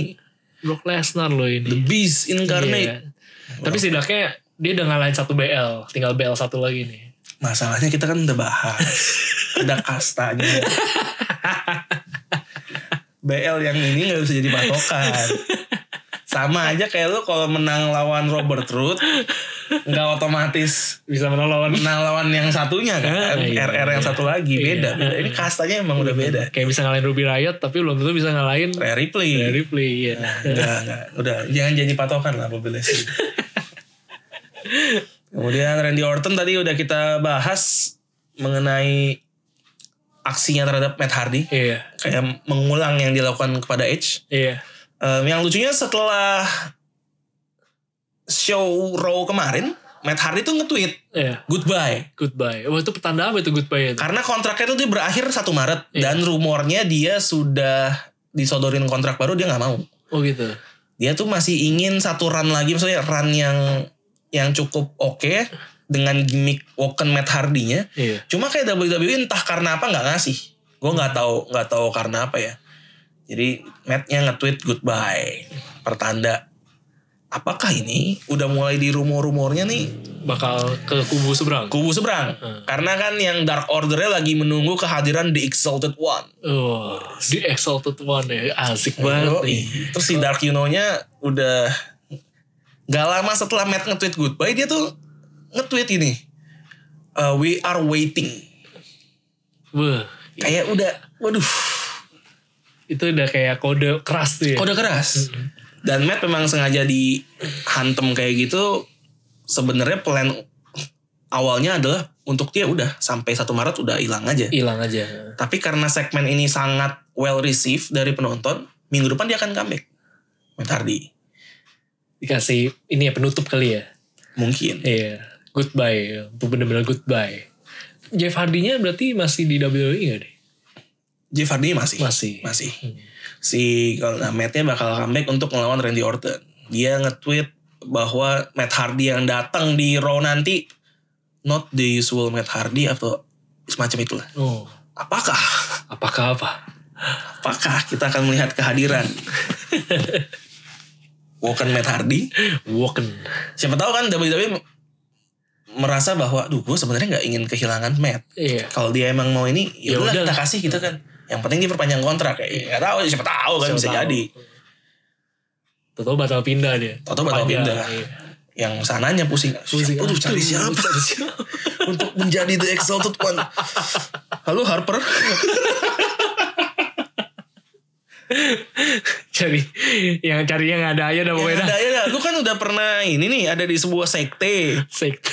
Brock Lesnar loh The ini. Beast incarnate. Iya. Tapi setidaknya dia udah ngalahin satu BL, tinggal BL satu lagi nih. Masalahnya kita kan udah bahas. Ada kastanya. BL yang ini gak bisa jadi patokan. Sama aja kayak lu kalau menang lawan Robert Root. Gak otomatis Bisa menang lawan menang lawan yang satunya kan. Ah, iya, RR yang iya. satu lagi. Beda. Iya. beda. Ini kastanya emang udah beda. kayak bisa ngalahin Ruby Riot tapi belum tentu bisa ngalahin Rare replay. Rhea Ripley ya. Enggak, enggak. Udah, jangan jadi patokan lah Bobby Lashley. Kemudian Randy Orton tadi udah kita bahas mengenai aksinya terhadap Matt Hardy. Iya, Kayak mengulang yang dilakukan kepada Edge. iya. Em, yang lucunya setelah show Raw kemarin, Matt Hardy tuh nge-tweet, Iya, goodbye. goodbye. Wah itu petanda apa itu goodbye itu? Karena kontraknya tuh dia berakhir 1 Maret. Iya. Dan rumornya dia sudah disodorin kontrak baru, dia nggak mau. Oh gitu. dia tuh masih ingin satu run lagi maksudnya run yang yang cukup oke dengan gimmick Woken Matt Hardy-nya. Iya. Cuma kayak WWE entah karena apa nggak ngasih. Gue nggak tahu nggak tahu karena apa ya. Jadi Matt-nya nge-tweet goodbye. Pertanda apakah ini udah mulai di rumor-rumornya nih Bakal ke kubu seberang. kubu seberang. Hmm. Karena kan yang Dark Order-nya lagi menunggu kehadiran The Exalted One. Oh, di Exalted One ya. Asik banget nih. Terus si Dark Yuno-nya udah gak lama setelah Matt nge-tweet goodbye dia tuh nge-tweet ini. Uh, we are waiting. Wah, Kayak udah, waduh, itu udah kayak kode keras tuh ya. kode keras. Dan Matt memang sengaja dihantem kayak gitu. Sebenarnya plan awalnya adalah untuk dia udah sampai satu Maret udah hilang aja. Hilang aja. Tapi karena segmen ini sangat well received dari penonton, minggu depan dia akan comeback. Matt Hardy. Dikasih ini ya penutup kali ya. Mungkin. Iya. Goodbye. Itu bener-bener goodbye. Jeff Hardy-nya berarti masih di WWE gak deh? Jeff Hardy masih. Masih. Masih. Si nah, Matt-nya bakal comeback untuk melawan Randy Orton. Dia nge-tweet bahwa Matt Hardy yang datang di Raw nanti not the usual Matt Hardy atau semacam itulah. Oh. Apakah Apakah apa? apakah kita akan melihat kehadiran Woken Matt Hardy? Woken. Siapa tahu kan WWE merasa bahwa, duh gue sebenarnya nggak ingin kehilangan Matt. Iya. Kalau dia emang mau ini, ya Ya udah udah. kita kasih gitu kan. Yang penting dia perpanjang kontrak kayak nggak tahu siapa tahu kan Siapa bisa tahu. jadi. Tahu bakal pindah dia. Bakal Panjang, pindah. iya. Yang sananya pusing. Pusing. Aduh, cari siapa cari siapa? untuk menjadi the exalted one. Halo Harper. cari yang cari yang ada aja udah pokoknya dah. ada ya, lu kan udah pernah ini nih ada di sebuah sekte. Sekte.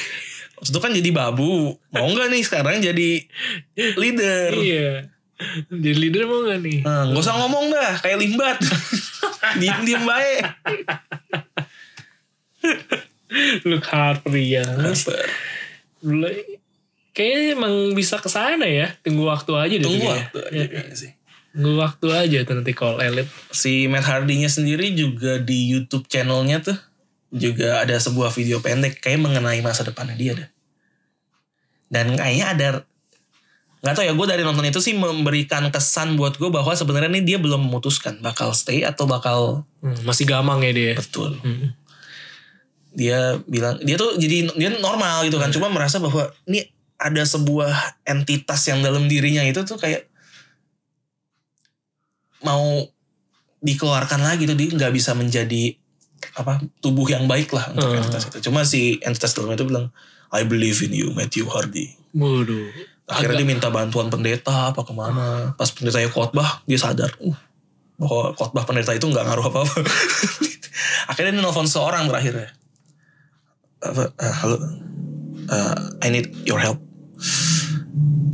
Terus itu kan jadi babu. Mau nggak nih sekarang jadi leader? iya. Jadi leader mau gak nih? Nah, gak usah ngomong dah, kayak limbat. Diem-diem baik. Luke Harper ya. Harper. Mulai- Kayaknya emang bisa ke sana ya. Tunggu waktu aja deh. Tunggu waktu ya. aja Ya, kayaknya sih. Tunggu waktu aja tuh nanti call elite. Si Matt Hardy-nya sendiri juga di YouTube channelnya tuh juga ada sebuah video pendek kayak mengenai masa depannya dia dah. Dan kayaknya ada nggak tahu ya gue dari nonton itu sih memberikan kesan buat gue bahwa sebenarnya nih dia belum memutuskan bakal stay atau bakal Hmm, masih gamang ya dia. betul. Hmm. Dia bilang dia tuh jadi dia normal gitu kan cuma merasa bahwa ini ada sebuah entitas yang dalam dirinya itu tuh kayak mau dikeluarkan lagi tuh dia nggak bisa menjadi apa tubuh yang baik lah untuk Hmm. entitas itu. Cuma si entitas dalam itu bilang I believe in you Matthew Hardy. Waduh. Akhirnya dia minta bantuan pendeta apa ke mana. Pas pendetanya khotbah dia sadar uh, bahwa khotbah pendeta itu nggak ngaruh apa-apa. Akhirnya dia nelfon seorang terakhir ya. Apa, "Ah, halo, Ah, I need your help.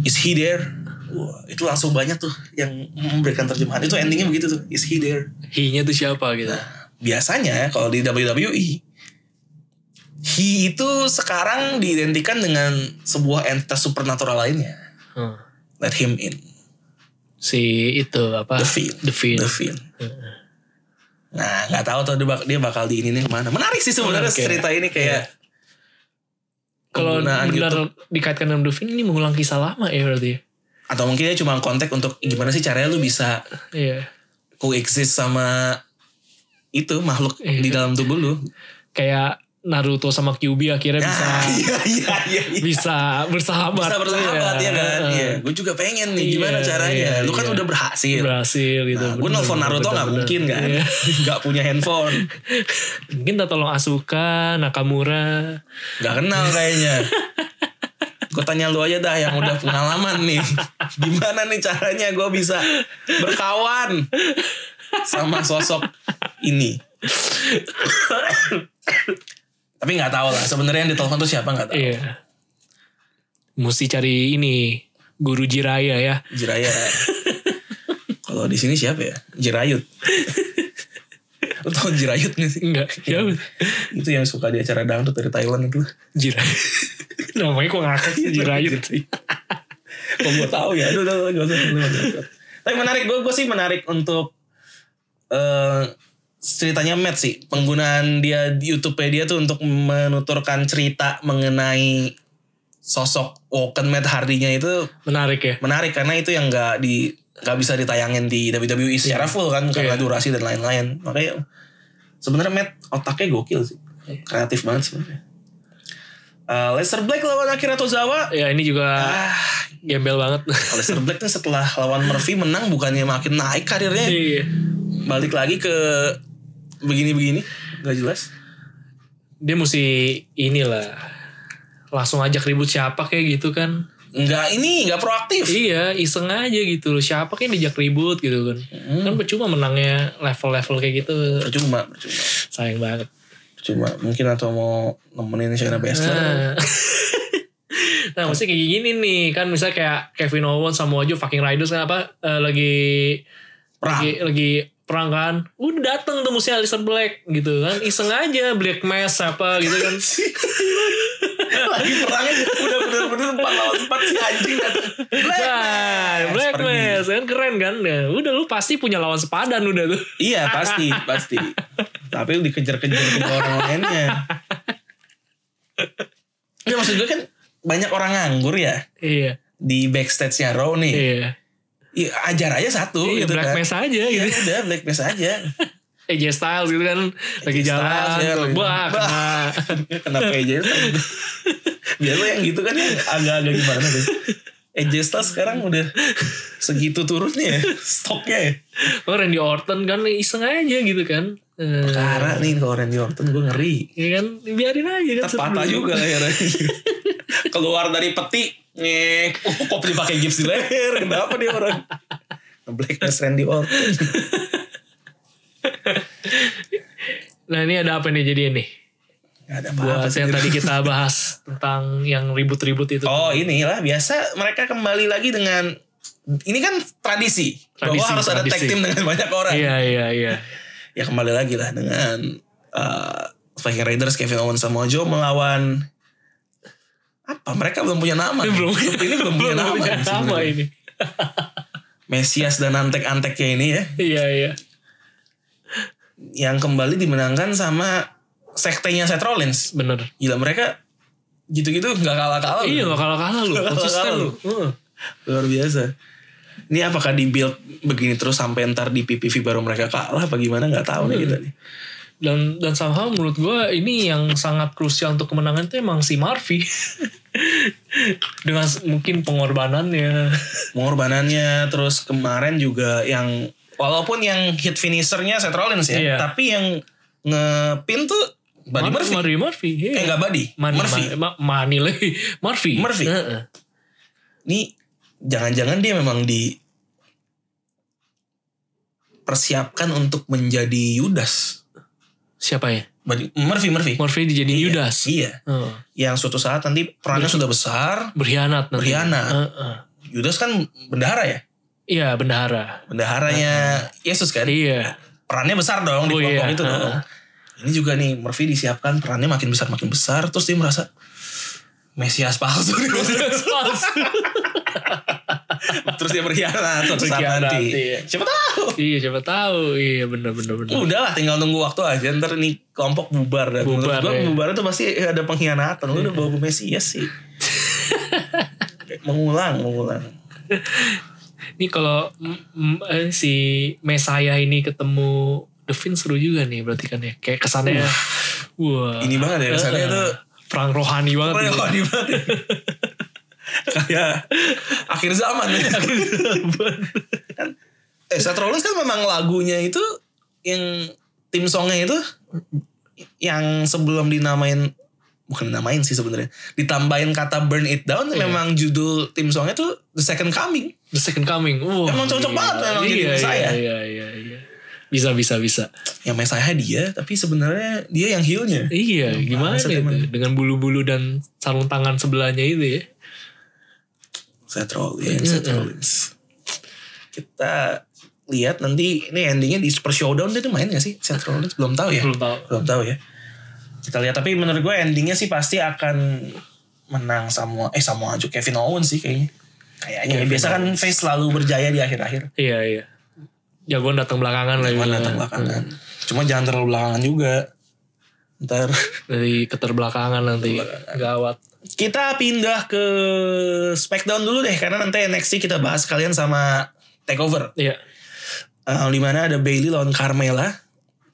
Is he there? Wah, itu langsung banyak tuh yang memberikan terjemahan. Itu endingnya begitu tuh. Is he there? He-nya tuh siapa gitu. Biasanya kalau di WWE he itu sekarang diidentikan dengan sebuah entitas supernatural lainnya. Hmm. Let him in. Si itu apa? The Fiend. The Fiend. The Fiend. Nah, nggak tahu tuh dia bak- dia bakal di ini ke mana. Menarik sih sebenarnya ya. cerita ini kayak Kalau penggunaan benar YouTube. dikaitkan dengan The Fiend ini mengulang kisah lama ya berarti. atau mungkin dia cuma kontak untuk gimana sih caranya lu bisa Iya. coexist sama itu makhluk Iya. di dalam tubuh lu. Kayak Naruto sama Kyuubi akhirnya bisa Nah, iya iya iya. iya. bisa bersahabat. Bisa bersahabat ya kan. Iya, gue juga pengen nih gimana Iya, caranya. iya, lu kan iya. udah berhasil. Berhasil gitu. Nah, gue nelfon Naruto nggak mungkin kan, Iya. nggak punya handphone, Mungkin tak tolong Asuka, Nakamura. nggak kenal kayaknya. Gue tanya lu aja dah yang udah pengalaman nih, gimana nih caranya gue bisa berkawan sama sosok ini. Tapi nggak tahu lah sebenarnya yang ditelepon tuh siapa nggak tahu. Iya. Mesti cari ini guru Jiraya ya. Jiraya. Kalau di sini siapa ya? Jirayut. Lu tau Jirayut gak sih? Enggak. Ya, Itu yang suka di acara dangdut dari Thailand itu. Jiraya. Namanya kok ngakak sih Jirayut. Kok gue tahu ya? Aduh, aduh, gak usah. gak usah. Tapi menarik, gue gue sih menarik untuk eh ceritanya Matt sih. Penggunaan dia di YouTube dia tuh untuk menuturkan cerita mengenai sosok Woken Matt Hardy-nya itu Menarik ya. menarik karena itu yang nggak di nggak bisa ditayangin di WWE secara full kan karena Iya. durasi dan lain-lain makanya sebenarnya Matt otaknya gokil sih kreatif banget sebenarnya Uh, Lester Black lawan Akira Tozawa Ya ini juga ah gembel banget. Lester Black nih setelah lawan Murphy menang bukannya makin naik karirnya Iya. balik lagi ke begini-begini nggak jelas Dia mesti inilah langsung ajak ribut siapa kayak gitu kan. nggak ini nggak proaktif Iya, iseng aja gitu loh. Siapa kayak dijak ribut gitu kan. Kan percuma menangnya level-level kayak gitu. percuma percuma Sayang banget. percuma mungkin atau mau nemenin Shayna Baszler Nah. nah, maksudnya kayak gini nih. Kan misalnya kayak Kevin Owens sama Ojo fucking Riders kan apa eh, lagi Perang. lagi lagi perang kan. Udah dateng tuh musuhnya Alistair Black gitu kan. Iseng aja Black Mass apa gitu kan. lagi perangnya udah bener-bener empat lawan empat si anjing. Black Nah, Mass, Black pergi. Mass kan keren kan. Ya, udah lu pasti punya lawan sepadan udah tuh. Iya pasti pasti. Tapi dikejar-kejar ke orang lainnya. Ya maksud gue kan banyak orang nganggur ya Iya. di backstage-nya Raw nih. Iya. Iya, ajar aja satu Iya, gitu Black kan. Mass aja Iya gitu. udah Black Mass aja. AJ Styles gitu kan lagi Styles, jalan ya, Wah, kena. Kenapa AJ Styles? Biasa yang gitu kan yang agak-agak gimana tuh. Styles sekarang udah segitu turunnya ya stoknya ya. Oh Randy Orton kan iseng aja gitu kan. Eh, Karena nih kalau Randy Orton gue ngeri. ya kan biarin aja kan. Terpatah juga lehernya. Keluar dari peti. Nih, oh, kok dipakai gips di leher? Kenapa dia orang? Black Mass Randy Orton. Nah ini ada apa nih jadi ini? Gak ada Buat apa-apa yang tadi kita bahas tentang yang ribut-ribut itu. Oh inilah biasa mereka kembali lagi dengan ini kan tradisi, Tradisi, bahwa harus ada tag tradisi. team dengan banyak orang. Iya iya iya. Ya kembali lagi lah dengan uh, Viking Raiders Kevin Owens sama Joe melawan apa? Mereka belum punya nama. Ini belum Grup ini belum punya nama. punya nama ini. Mesias dan antek-anteknya ini ya, Iya iya. yang kembali dimenangkan sama sektenya Seth Rollins. Bener. Gila mereka gitu-gitu nggak kalah-kalah. Iya loh. gak kalah-kalah lu. Nggak Konsisten lu. Heeh. Luar biasa. Ini apakah di build begini terus sampai ntar di PPV baru mereka kalah apa gimana nggak tahu nih kita nih. Dan dan somehow menurut gue ini yang sangat krusial untuk kemenangan itu emang si Murphy. Dengan mungkin pengorbanannya. Pengorbanannya terus kemarin juga yang walaupun yang hit finishernya Seth Rollins ya, Iya. tapi yang ngepin tuh Buddy Murphy. Murphy. Murphy. Eh Iya. enggak Buddy, Mani, Murphy. Ma, ma- Mani lagi. Murphy. Murphy. Heeh. Ini jangan-jangan dia memang di persiapkan untuk menjadi Yudas. Siapa ya? Buddy, Murphy, Murphy. Murphy dijadiin Iya, Yudas. Iya. Heeh. Yang suatu saat nanti perannya sudah besar, Berkhianat nanti. Berkhianat. Heeh. Judas kan bendahara ya. Iya bendahara. Bendaharanya Yesus kan. Iya. Perannya besar dong di Oh, kelompok iya. itu dong. Ini juga nih Murphy disiapkan perannya makin besar makin besar terus dia merasa Mesias palsu nih. terus dia berkhianat suatu saat nanti. iya. Siapa tahu? iya siapa tahu. Iya bener bener bener. Udah lah tinggal nunggu waktu aja ntar nih kelompok bubar dan menurut Bubar, gue ya. bubar itu pasti ada pengkhianatan lu udah bawa Mesias sih Kayak mengulang mengulang Ini kalau eh, si Mesaya ini ketemu Devin seru juga nih berarti kan ya. Kayak kesannya wah. ini banget ya kesannya Eh, tuh perang rohani banget. Gitu. wadi banget ya. kayak akhir zaman ya kan eh Seth Rollins kan memang lagunya itu yang tim songnya itu yang sebelum dinamain bukan dinamain sih sebenarnya ditambahin kata burn it down Iya. memang judul tim songnya tuh The Second Coming The Second Coming. Wah, Emang cocok banget memang jadi iya, Messiah. Iya, iya, iya. Bisa, bisa, bisa. yang Messiah dia tapi sebenarnya dia yang healnya Iya, gimana bangsat itu? Dengan bulu-bulu dan sarung tangan sebelahnya itu ya. Seth Rollins, Iya, Seth Rollins. Kita lihat nanti ini endingnya di Super Showdown dia tuh main gak sih Seth Rollins belum tahu ya Belum tahu. belum tahu ya kita lihat tapi menurut gue endingnya sih pasti akan menang sama eh sama aja Kevin Owens sih kayaknya kayaknya ya. Biasa kan face selalu berjaya di akhir-akhir Iya, iya. Jagoan datang belakangan lah. Gitu. datang belakangan cuma jangan terlalu belakangan juga ntar Dari keterbelakangan nanti. Gawat. kita pindah ke Smackdown dulu deh karena nanti NXT kita bahas kalian sama Takeover Iya. uh, di mana ada Bailey lawan Carmela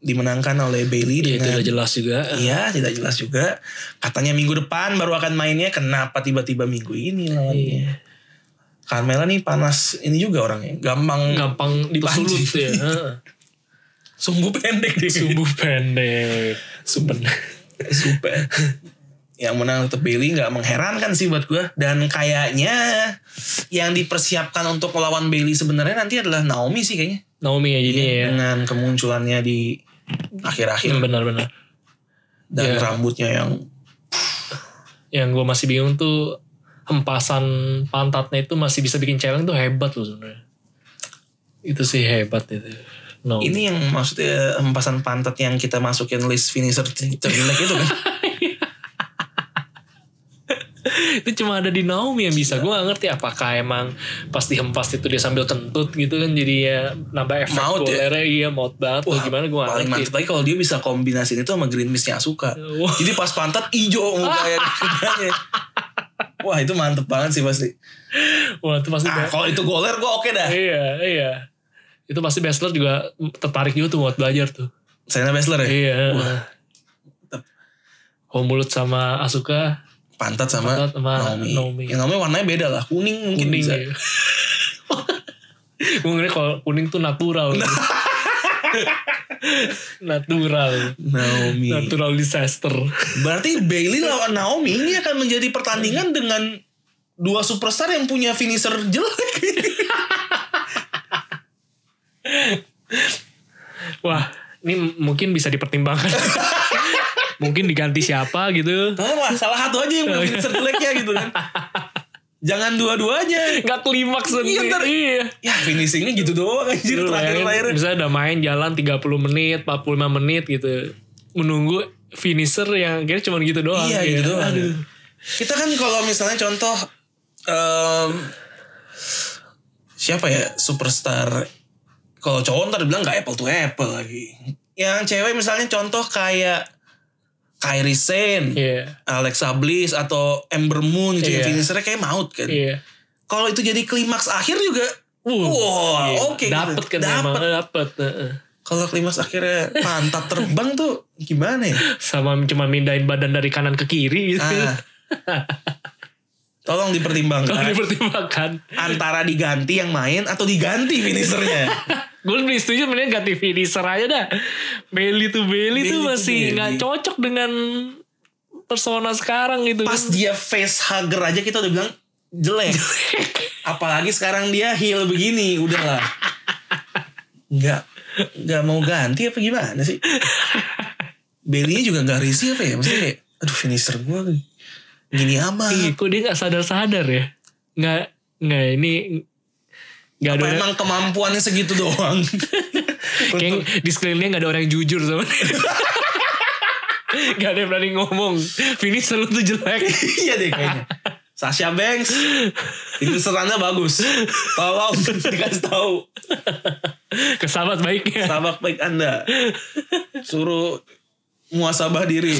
dimenangkan oleh Bailey itu dengan udah jelas juga. Iya, tidak jelas juga. Katanya minggu depan baru akan mainnya. Kenapa tiba-tiba minggu ini lawannya? Iya. Carmela nih panas ini juga orangnya. Gampang, Gampang tersulut ya. Sumbu pendek dia. Sumbu pendek. Sumber. Super. yang menang tetap Bailey nggak mengherankan sih buat gue. Dan kayaknya yang dipersiapkan untuk melawan Bailey sebenarnya nanti adalah Naomi sih kayaknya. Naomi ya jadi ya. Dengan kemunculannya di akhir-akhir. Benar-benar. Dan Ya. rambutnya yang Yang gue masih bingung tuh hempasan pantatnya itu masih bisa bikin cewek tuh hebat loh sebenarnya. Itu sih hebat itu. No. Ini yang maksudnya hempasan pantat yang kita masukin list finisher terjelek itu kan. itu cuma ada di Naomi yang bisa. Gue gak ngerti apakah emang pas dihempas itu dia sambil kentut gitu kan jadi ya nambah efek Maut ya? iya maut banget tuh gimana gue Paling ngerti. mantep lagi kalau dia bisa kombinasiin itu sama green mistnya Asuka. Wah. Jadi pas pantat hijau mukanya. Wah itu mantep banget sih pasti. Wah itu pasti Ah kalau itu goler gue oke dah. Iya iya. Itu pasti Bachelor juga tertarik juga tuh buat belajar tuh. Shayna Baszler ya. Iya. Wah. Kalau mulut sama Asuka Pantat sama, Pantat sama Naomi. Naomi. Yang namanya warnanya beda lah. Kuning mungkin kuning bisa. ya. Gue kalau kuning tuh natural. natural. Naomi. Natural disaster. Berarti Bailey lawan Naomi ini akan menjadi pertandingan dengan dua superstar yang punya finisher jelek. Wah, ini mungkin bisa dipertimbangkan. mungkin diganti siapa gitu. Lah, salah satu aja yang punya finisher jeleknya gitu kan. Jangan dua-duanya. Gak klimaks Iya, ntar- Iya. Ya finishingnya gitu doang anjir Lu bayangin, terakhir-terakhir. Misalnya udah main jalan 30 menit, 45 menit gitu. Menunggu finisher yang kayaknya cuma gitu doang. Iya Kayak, gitu doang. Aduh. Kita kan kalau misalnya contoh em, siapa ya superstar kalau cowok ntar bilang gak apple to apple lagi. Yang cewek misalnya contoh kayak Kairi Sane, Iya. Alexa Bliss atau Ember Moon gitu Iya. finishernya kayak maut kan. Iya. Kalau itu jadi klimaks akhir juga Uh, Wah, iya. oke gitu. Dapet kan Dapet. emang dapet. heeh. kalau klimaks akhirnya pantat terbang tuh gimana ya? Sama cuma mindahin badan dari kanan ke kiri gitu. Ah. Tolong dipertimbangkan dipertimbangkan. antara diganti yang main atau diganti finishernya. Gue lebih setuju mending ganti finisher aja dah. Tuh Bailey Bailey, tuh to masih nggak cocok dengan persona sekarang gitu. Pas dia face hugger aja kita udah bilang jelek. Apalagi sekarang dia heel begini, udahlah. Nggak nggak mau ganti apa gimana sih? Bailey juga nggak risih apa ya? Maksudnya kayak, aduh finisher gue gini amat. Ih, kok dia nggak sadar-sadar ya? Nggak Nggak ini nggak ada emang kemampuannya segitu doang? kayak di sekelilingnya nggak ada orang yang jujur sama dia. Gak ada yang berani ngomong Finisher lu tuh jelek iya deh kayaknya. Sasha Banks, itu serana bagus. Tolong dikasih tahu. Ke sahabat baiknya Tabak baik Anda. Suruh muasabah diri.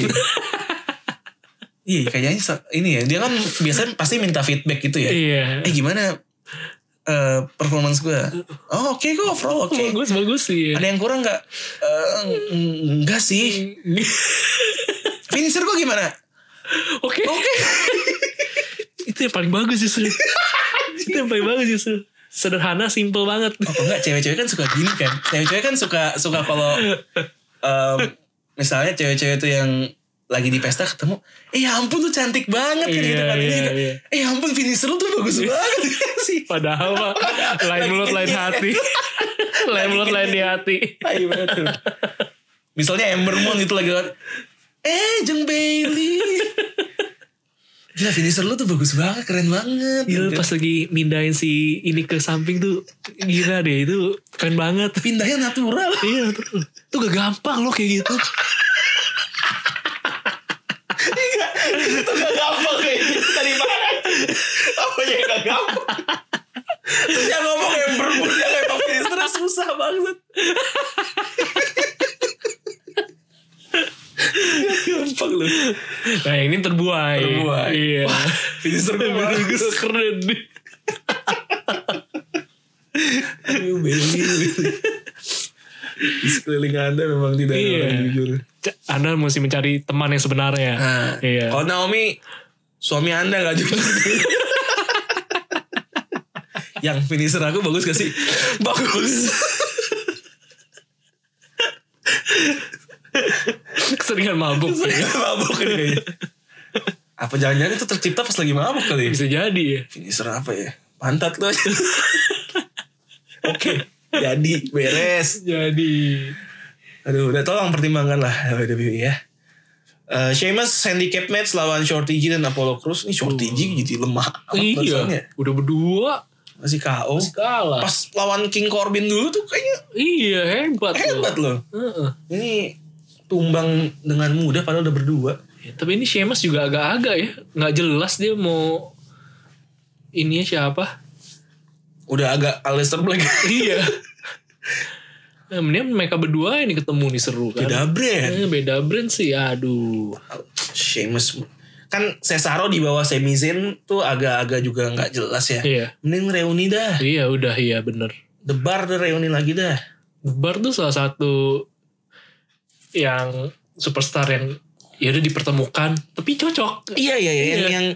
Iya kayaknya ini ya dia kan biasanya pasti minta feedback gitu ya. Iya Eh gimana eh, performance gue? Oh oke kok overall oke. Bagus bagus sih Ada yang kurang nggak? Eh, enggak sih. Finisher gue gimana? Oke Oke Itu yang paling bagus justru Itu yang paling bagus justru Sederhana simple banget Oh enggak cewek-cewek kan suka gini kan. Cewek-cewek kan suka suka kalau em, misalnya cewek-cewek tuh yang lagi di pesta ketemu, eh ya ampun tuh cantik banget kan Iya, gitu kan. Ini iya, juga, iya. Eh ya ampun finisher lu tuh bagus banget sih. Padahal mah Lain mulut lain hati Lain mulut lain di hati tuh. Misalnya Ember Moon itu lagi eh Jeng Bailey. Gila finisher lu tuh bagus banget, keren banget. Gila pas lagi mindahin si ini ke samping tuh Gila deh itu keren banget Pindahnya natural. Iya betul Itu gak gampang loh kayak gitu itu gak gampang kayak gitu dari mana? Apa yang gak gampang? Terus yang ngomong Ember Moon yang emang finisher susah banget. gampang lu. Nah yang ini terbuai Terbuai. Iya finisher gue bagus. Keren Aduh, Bailey, Bailey. Di sekeliling anda memang tidak ada Iya. orang jujur. Anda mesti mencari teman yang sebenarnya Nah, Iya Kalau Naomi, suami anda gak jujur. Yang finisher aku bagus gak sih? Bagus. Keseringan mabuk mabuk ini kayaknya. Apa jangan-jangan itu tercipta pas lagi mabuk kali? Bisa jadi ya Finisher apa ya? Pantat lo aja. Oke, jadi beres. Jadi Aduh, udah tolong pertimbangkan lah WWE ya. Eh Sheamus handicap match lawan Shorty G dan Apollo Crews. Ini Shorty G jadi lemah. Iya Udah berdua Masih KO. Kalah Pas lawan King Corbin dulu tuh kayaknya Iya hebat loh. hebat loh. Heeh. Ini tumbang dengan mudah padahal udah berdua. Ya, tapi ini Sheamus juga agak-agak ya nggak jelas dia mau ininya siapa Udah agak Aleister Black. iya nah, mendingan mereka berdua ini ketemu nih seru kan Beda brand. Eh, beda brand sih aduh Sheamus. Kan Cesaro di bawah Sami Zayn tuh agak-agak juga nggak jelas ya. iya Mending reuni dah. iya udah iya bener The Bar tuh reuni lagi dah. Bar tuh salah satu yang superstar yang ya udah dipertemukan tapi cocok Iya iya iya yang, Iya. yang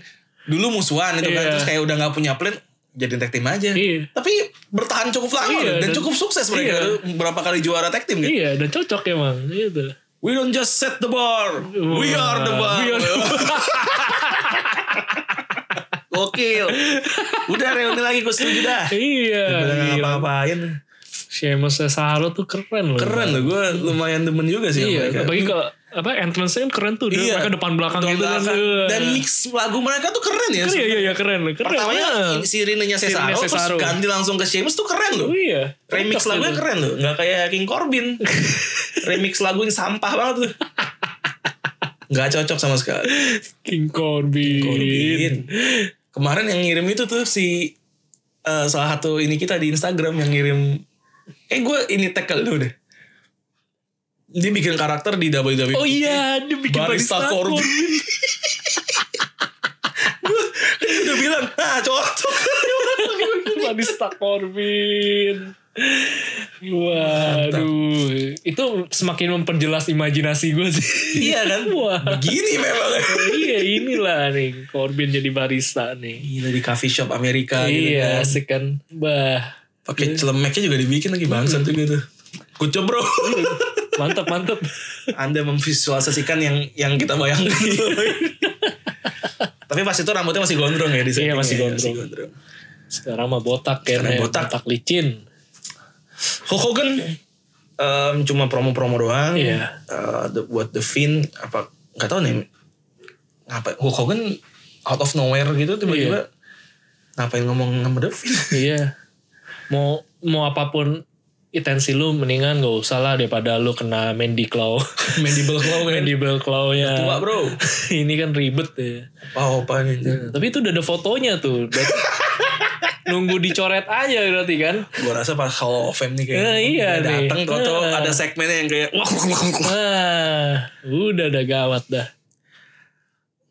dulu musuhan itu kan Iya. terus kayak udah nggak punya plan jadi tag team aja. Iya. Tapi bertahan cukup lama Iya, dan, dan- cukup sukses mereka iya. berapa kali juara tag team kan. iya dan cocok emang gitu We don't just set the bar, we are the bar. We are the Gokil. Udah reuni lagi gue setuju dah. iya Udah nggak gila. ngapa-ngapain. Sheamus Cesaro tuh keren loh Keren loh, gue lumayan demen juga sih Iya, mereka. apalagi ke apa entrance-nya kan keren tuh dia Iya. mereka depan belakang Depan gitu kan. belakang. Iya. Dan mix lagu mereka tuh keren ya. Keren, iya iya iya keren keren. Pertamanya Iya. sirinenya Cesaro, Sirinenya terus Cesaro. ganti langsung ke Sheamus tuh keren loh. Oh iya. Remix lagunya keren loh, nggak kayak King Corbin. Remix lagunya sampah banget tuh. Nggak cocok sama sekali. King Corbin. Corbin. Kemarin yang ngirim itu tuh si eh, salah satu ini kita di Instagram yang ngirim. Eh gue ini tag kali dulu deh. Dia bikin karakter di WWE. Oh iya, dia bikin Barista barista, Corbin. Corbin. Dia udah bilang, ah cocok. barista Corbin. Waduh, itu semakin memperjelas imajinasi gue sih. iya kan? Wah. Begini memang. iya inilah nih Corbin jadi barista nih. Gila di coffee shop Amerika gitu iya, kan. asik kan. Bah, Pakai celemeknya juga dibikin lagi bangsat juga tuh. Kucuk bro. mantap mantap. Anda memvisualisasikan yang yang kita bayangkan. Tapi pas itu rambutnya masih gondrong ya di Iya, setting masih ya, gondrong. Sekarang mah botak kan, Sekarang ya, botak. botak licin. Hulk Hogan em, cuma promo-promo doang. Iya. Eh, the, buat The Fiend apa nggak tahu nih. Ngapa Hulk Hogan out of nowhere gitu tiba-tiba Iya. Ngapain ngomong sama Devin? Iya. Mau mau apa pun intensi lu mendingan gak usah lah daripada lu kena Mandy Claw. Mandible claw kan. Mandible Claw-nya. Tua bro. Ini kan ribet ya. Apa-apa. Nah, Tapi itu udah ada fotonya tuh. Nunggu dicoret aja berarti kan. Gue rasa pas Hall of Fame nih kayak Eh, iya dateng tuh tuh Eh. ada segmennya yang kayak wah, wah, wah, wah. Wah, udah ada gawat dah.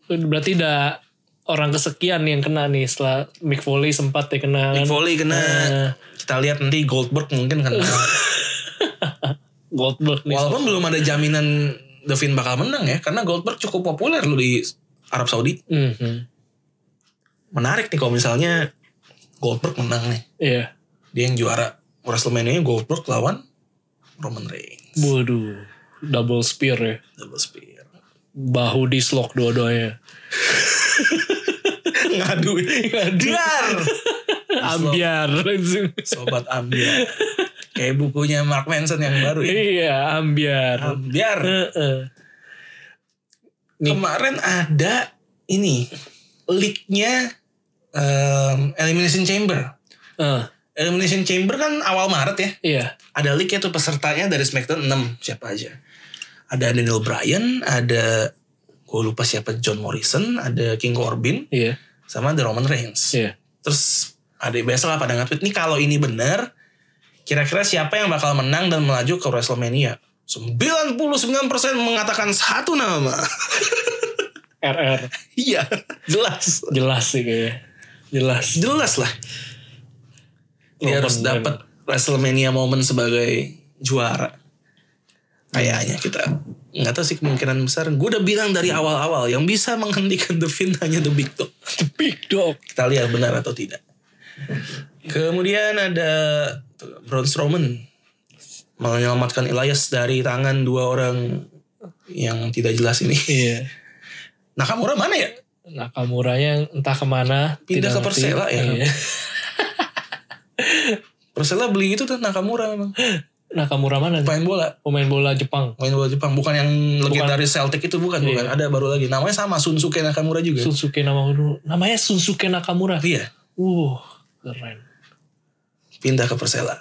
Berarti udah orang kesekian yang kena nih setelah Mick Foley sempat ya kena. Mick kan. Foley kena. Eh, Kita lihat nanti Goldberg mungkin kena. Goldberg nih. Walaupun belum ada jaminan Devin bakal menang ya, karena Goldberg cukup populer loh di Arab Saudi. Mhm. Menarik nih kalau misalnya Goldberg menang nih. Iya. Dia yang juara WrestleMania Goldberg lawan Roman Reigns. Waduh. Double spear ya. Double spear. Bahu di slok dua-duanya. Ngadu. Dengar. Ambiar langsung. Sobat Ambiar. Kayak bukunya Mark Manson yang baru ya. Iya, ambiar. Ambiar. Heeh. Nih. Kemarin ada ini leak-nya em, Elimination Chamber. Eh, Elimination Chamber kan awal Maret ya. iya. Ada leak ya tuh pesertanya dari SmackDown 6 siapa aja. Ada Daniel Bryan, ada gue lupa siapa John Morrison, ada King Corbin, Iya. Sama ada Roman Reigns. Iya. Terus ada biasa lah pada nge-tweet nih kalau ini benar kira-kira siapa yang bakal menang dan melaju ke WrestleMania? 99% mengatakan satu nama. RR. Iya, jelas. Jelas sih kayaknya. Jelas. Jelas lah. Dia Roman harus dapat WrestleMania momen sebagai juara. Kayaknya kita nggak tahu sih kemungkinan besar. Gue udah bilang dari awal-awal yang bisa menghentikan The Finn hanya The Big Dog. The Big Dog. Kita lihat benar atau tidak. Kemudian ada Braun Strowman menyelamatkan Elias dari tangan dua orang yang tidak jelas ini. Iya. Nakamura mana ya? Nakamuranya entah ke mana. Pindah ke ngerti. Persela ya? Iya. Persela beli itu tuh Nakamura memang. Nakamura mana? Pemain bola. Pemain bola Jepang. Pemain bola Jepang. Bukan yang legendaris Celtic itu bukan. Bukan. Iya. Ada baru lagi. Namanya sama Sunsuke Nakamura juga. Sunsuke Nakamura. Namanya Sunsuke Nakamura. iya. Uh, keren. Pindah ke Persela.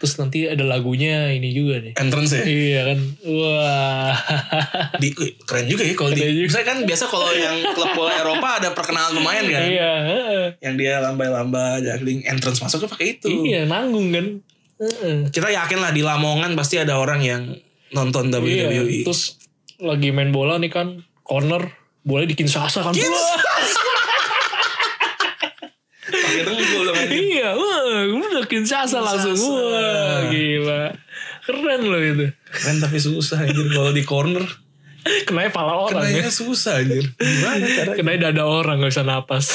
Terus nanti ada lagunya ini juga nih. Entrance ya. Iya kan. Wah. Di, keren juga ya kalau di. Misalnya kan biasa kalau yang klub bola Eropa ada perkenalan pemain kan. Iya. heeh. Yang dia lambai-lambai, juggling, entrance masuk tuh pakai itu. Iya nanggung kan. Heeh. Kita yakin lah di Lamongan pasti ada orang yang nonton Iya. WWE. Terus lagi main bola nih kan. Corner. Boleh di Kinshasa kan. Pakai dengkul anjing. Iya, wah, udah Kinshasa langsung. Wah, gila. Keren loh itu. Keren tapi susah anjir kalau di corner. Kenanya pala orang ya. Kenanya susah anjir. Gimana caranya? Kenanya dada orang gak bisa napas.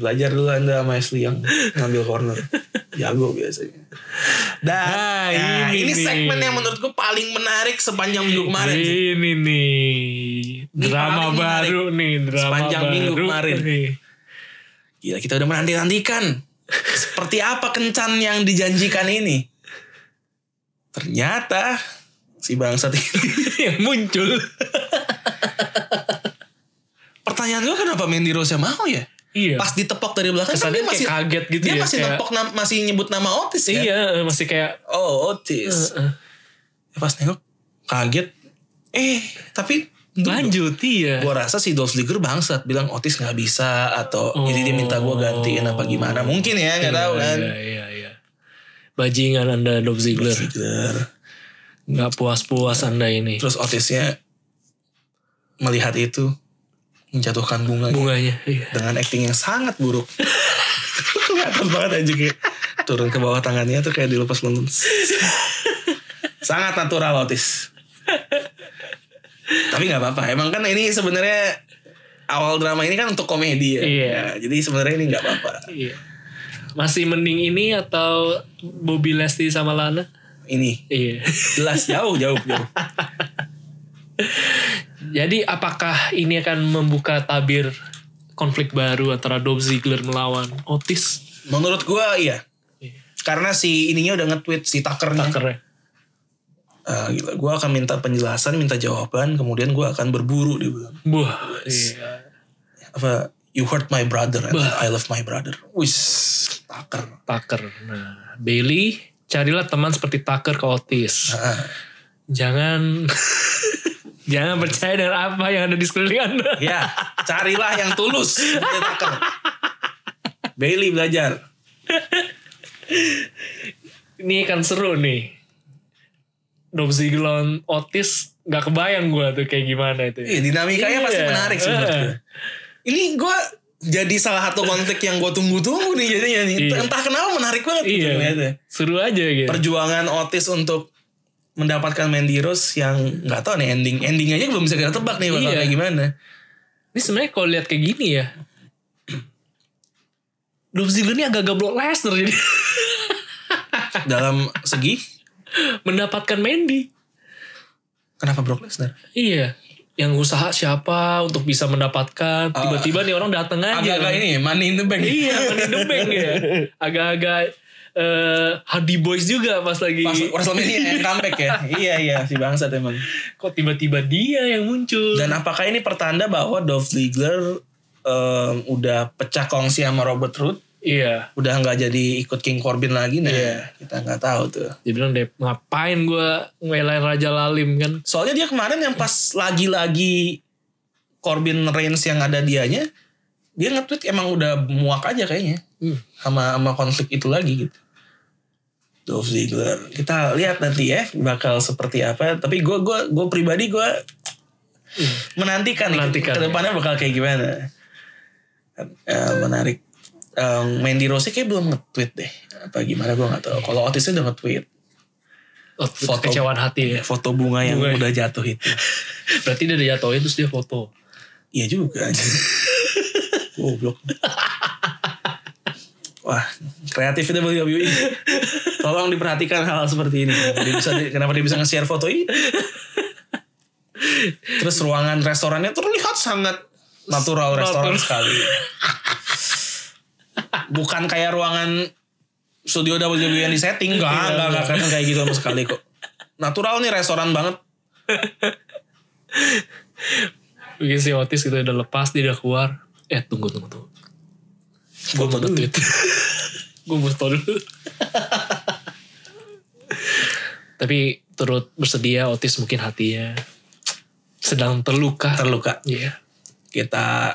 Belajar dulu anda sama Ashley yang ngambil corner. Jago biasanya. Dan Nah, nah, ini ini, nih. segmen yang menurutku paling menarik sepanjang minggu kemarin. sih. Ini nih. Ini Drama baru nih. Drama Sepanjang baru minggu kemarin. nih. Gila kita udah menanti-nantikan. Seperti apa kencan yang dijanjikan ini? Ternyata si bangsat ini. Yang muncul. Pertanyaan gue kenapa Mandy Rose mau ya? Iya. Pas ditepok dari belakang kan Kesannya dia masih kayak kaget gitu dia ya. masih kayak, nepok nam- masih nyebut nama Otis ya. Iya, masih kayak. Oh Otis. eh, eh. Pas nengok kaget. Eh tapi Lanjut, iya. Gue rasa si Dolph Ziggler bangsat bilang Otis nggak bisa atau Oh. jadi dia minta gue gantiin apa gimana mungkin ya nggak tahu kan. Iya, iya, iya. Bajingan anda Dolph Ziggler. Ziggler. Nggak puas-puas anda ini. Terus Otisnya melihat itu menjatuhkan bunga Bunganya. Iya. dengan acting yang sangat buruk. Kelihatan banget aja kayak turun ke bawah tangannya tuh kayak dilepas nonton. sangat natural Otis. Tapi nggak apa-apa. Emang kan ini sebenarnya awal drama ini kan untuk komedi ya. Iya. Ya, jadi sebenarnya ini nggak apa-apa. Iya. Masih mending ini atau Bobby Lesti sama Lana? Ini Iya. jelas jauh jauh jauh. Jadi apakah ini akan membuka tabir konflik baru antara Dolph Ziggler melawan Otis? Menurut gua iya. Iya. Karena si ininya udah nge-tweet si Tuckernya. Tucker? Ah, gila. Gua akan minta penjelasan, minta jawaban, kemudian gua akan berburu dia bilang. Wah. Iya. Apa You hurt my brother and I love my brother. Wis, taker. Tucker. Nah, Bailey, carilah teman seperti Tucker ke Otis. Nah, Jangan jangan percaya dengan apa yang ada di sekeliling Anda. ya, carilah yang tulus. Bailey belajar. Ini kan seru nih. Lawan Otis nggak kebayang gue tuh kayak gimana itu. Iya, dinamikanya Iya. pasti menarik sih menurut Eh. Ini gue jadi salah satu konflik yang gue tunggu-tunggu nih jadinya nih. Iya. Entah kenapa menarik banget gitu Iya. ngeliatnya. Seru aja gitu. Perjuangan Otis untuk mendapatkan Mandy Rose yang nggak tahu nih ending ending aja belum bisa kita tebak nih bakal Iya. kayak gimana. Ini sebenarnya kalau lihat kayak gini ya. Dolph Ziggler ini agak-agak Brock Lesnar jadi Dalam segi mendapatkan Mandy. kenapa Brock Lesnar? Iya. Yang usaha siapa untuk bisa mendapatkan. Tiba-tiba nih orang dateng aja. Agak-agak ini money in the bank. Iya, Money in the Bank ya. Agak-agak eh, Hardy Boys juga pas lagi. Pas WrestleMania yang comeback ya. iya iya si bangsat emang. Kok tiba-tiba dia yang muncul. Dan apakah ini pertanda bahwa Dolph Ziggler em, udah pecah kongsi sama Robert Roode? iya. Udah nggak jadi ikut King Corbin lagi nah kita nggak tahu tuh. Dia bilang deh ngapain gue ngelain Raja Lalim kan. Soalnya dia kemarin yang pas lagi-lagi Corbin Reigns yang ada dianya, dia nge-tweet emang udah muak aja kayaknya Hmm. sama sama konflik itu lagi gitu. Dolph Ziggler. Kita lihat nanti ya bakal seperti apa. Tapi gue gua gue pribadi gue menantikan, Menantikan, ke depannya bakal kayak gimana. Eh, menarik. Um, Mandy Rose kayak belum nge-tweet deh. Apa gimana gue gak tahu. Kalau Otisnya udah nge-tweet. Oh, Foto- kecewaan hati ya. Foto bunga yang Bunga ya. udah jatuh itu. Berarti dia dijatuhin terus dia foto. Iya juga. Goblok. Wah, kreatif itu WWE. Tolong diperhatikan hal seperti ini. Dia bisa kenapa dia bisa nge-share foto ini? Terus ruangan restorannya terlihat sangat natural restoran sekali. Bukan kayak ruangan studio WWE yang disetting. Enggak, Iya, enggak, enggak, kayak gitu sama sekali kok. Natural nih restoran banget. Bikin si Otis gitu udah lepas dia udah keluar. Eh tunggu tunggu tunggu. Gue mau nge-tweet. Gue mau dulu. Tapi turut bersedia Otis mungkin hatinya sedang terluka. Terluka. Iya. kita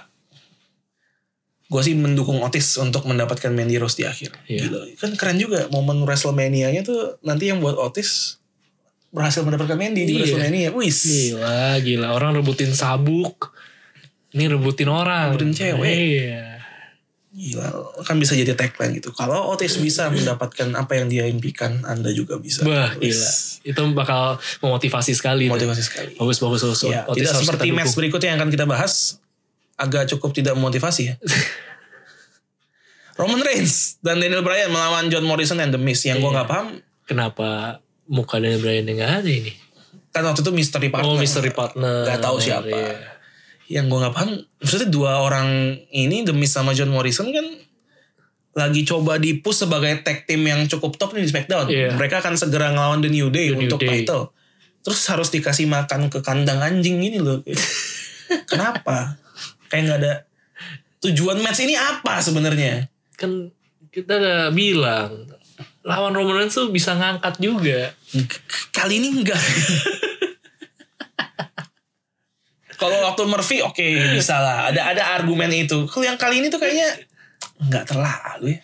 gue sih mendukung Otis untuk mendapatkan Mandy Rose di akhir. Iya. Gila. Kan keren juga momen WrestleMania-nya tuh nanti yang buat Otis berhasil mendapatkan Mandy di Iya. WrestleMania. Wis. Gila, gila. Orang rebutin sabuk. Ini rebutin orang. Rebutin cewek. Iya. Gila. Kan bisa jadi tagline gitu. Kalau Otis bisa mendapatkan apa yang dia impikan, Anda juga bisa. Wah, gila. Itu bakal memotivasi sekali. Motivasi sekali. Bagus, bagus, bagus. Ya, Otis tidak seperti match dukung. berikutnya yang akan kita bahas. Agak cukup tidak memotivasi ya. Roman Reigns dan Daniel Bryan melawan John Morrison and The Miz. Yang gue Iya. nggak paham Kenapa muka Daniel Bryan yang gak ada ini? kan waktu itu mystery partner. Oh, mystery partner. Gak tahu siapa. Iya. Yang gue gak paham, maksudnya dua orang ini The Miz sama John Morrison kan lagi coba di push sebagai tag team yang cukup top nih di SmackDown. Iya. Mereka akan segera ngelawan The New Day The New untuk Day. title. Terus harus dikasih makan ke kandang anjing ini loh. Kenapa? Kayak gak ada tujuan match ini apa sebenarnya? Kan kita udah bilang. Lawan Roman Reigns tuh bisa ngangkat juga. Kali ini enggak. Kalau waktu Murphy oke bisa lah. Ada ada argumen itu. Kalau yang kali ini tuh kayaknya nggak terlalu ya.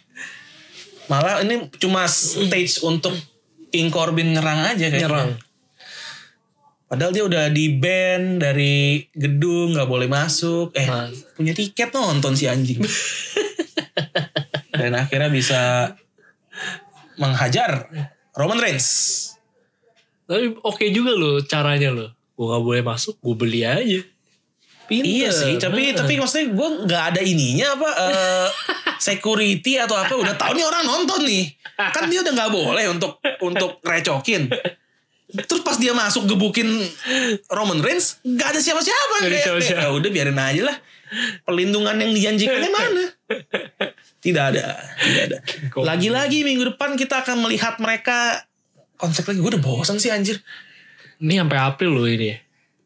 Malah ini cuma stage untuk King Corbin nyerang aja kayaknya. Nyerang. Padahal dia udah di ban dari gedung nggak boleh masuk. Eh Mas. punya tiket nonton si anjing. Dan akhirnya bisa menghajar Roman Reigns. Tapi oke juga loh caranya loh. Gue gak boleh masuk, gue beli aja. Pinter. Iya sih, tapi Nah. tapi maksudnya gue nggak ada ininya apa eh, security atau apa udah tahu nih orang nonton nih, kan dia udah nggak boleh untuk untuk recokin. Terus pas dia masuk gebukin Roman Reigns, nggak ada siapa-siapa. Nggak ada siapa-siapa. "Ya udah biarin aja lah. Pelindungan yang dijanjikannya mana? Tidak ada, tidak ada. Lagi-lagi minggu depan kita akan melihat mereka konflik lagi. Gue udah bosan sih anjir. Ini sampai April loh ini.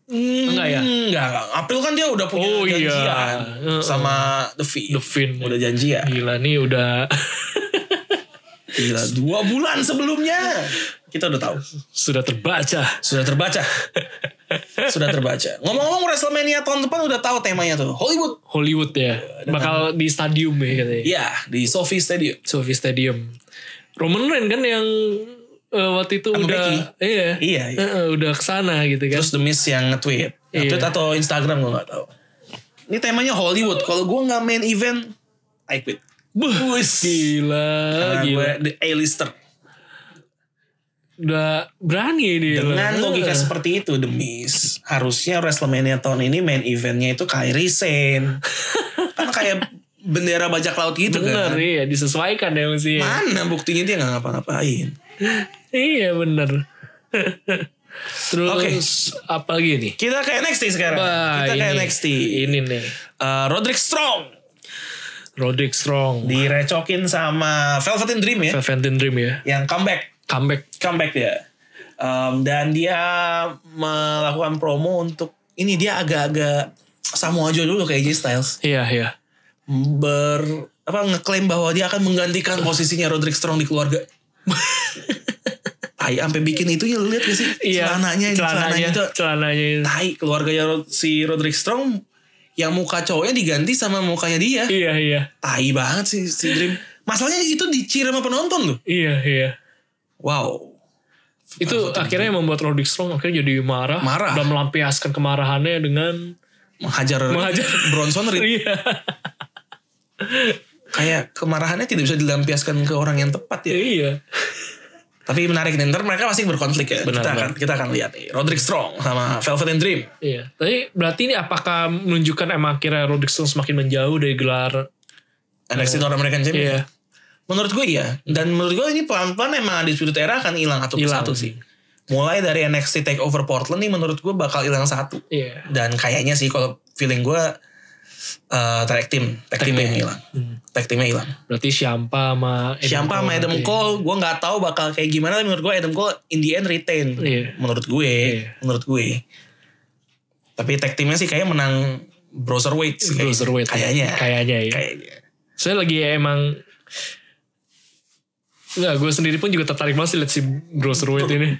Enggak ya? Enggak, enggak. April kan dia udah punya Oh, iya. janjian Heeh. sama The Finn. The Finn. Udah janjian. Gila nih udah Gila, dua bulan sebelumnya kita udah tahu. sudah terbaca. Sudah terbaca. Sudah terbaca. Ngomong-ngomong WrestleMania tahun depan udah tahu temanya tuh. Hollywood. Hollywood ya. Bakal di stadium ya katanya. Iya, di Sophie Stadium. Sophie Stadium. Roman Reigns kan yang eh, waktu itu udah Becky. iya. Iya, iya. Eh, udah ke sana gitu kan. Terus The Miz yang nge-tweet. Iya. Nge-tweet atau Instagram gue gak tahu. Ini temanya Hollywood. Kalau gue gak main event, I quit. Buh, Wis. gila, Karena gila. gue the A-lister. Udah berani dia. Dengan loh. logika seperti itu, The Miz. Harusnya WrestleMania tahun ini main eventnya itu Kairi Sane. kan kayak bendera bajak laut gitu Bener kan. iya disesuaikan ya mesti. Mana buktinya dia gak ngapa-ngapain. Iya bener. Terus Oke. apa lagi nih? Kita ke NXT sekarang. Wah, Kita ke ini, NXT. Ini nih. Uh, Roderick Strong. Roderick Strong. Direcokin sama Velveteen Dream ya. Velveteen Dream ya. yang comeback. Comeback. Comeback dia. Um, dan dia melakukan promo untuk ini dia agak-agak Samoa Joe dulu kayak AJ Styles. Iya iya. Ber apa ngeklaim bahwa dia akan menggantikan posisinya Roderick Strong di keluarga. Tai sampai bikin itunya lu lihat gak sih? Iya. Celananya, celananya, celananya itu celananya. tai keluarganya si Roderick Strong yang muka cowoknya diganti sama mukanya dia. Iya iya. Tai banget sih si Dream. Masalahnya itu dicir sama penonton loh. Iya iya. Wow. Itu akhirnya yang membuat Roderick Strong akhirnya jadi marah. Marah. Dan melampiaskan kemarahannya dengan Menghajar, Menghajar. Bronson Reed. Iya. Kayak kemarahannya tidak bisa dilampiaskan ke orang yang tepat ya. iya. Tapi menarik nih. Ntar mereka pasti berkonflik ya. Benar, kita, akan, benar. kita akan lihat nih. Roderick Strong sama Velvet and Dream. Iya. Tapi berarti ini apakah menunjukkan emang akhirnya Roderick Strong semakin menjauh dari gelar NXT North American Champion. Iya. Menurut gue iya. Dan menurut gue ini pelan-pelan emang Undisputed Era akan hilang satu persatu sih. Mulai dari NXT Takeover Portland nih menurut gue bakal hilang satu. Iya. Dan kayaknya sih kalau feeling gue uh, tag team, tag, Tag teamnya team. hilang, tag teamnya hilang. Berarti Ciampa sama Siapa sama Adam. Cole, gue nggak tahu bakal kayak gimana. Menurut gue Adam Cole in the end retain. Iya. Menurut gue, Iya. menurut gue. Tapi tag teamnya sih kayaknya menang Browserweight sih. kayaknya. Cruiserweight. Kayaknya. Kayaknya ya. Kayaknya. Saya lagi emang Enggak, gue sendiri pun juga tertarik banget sih liat si Browserweight ini.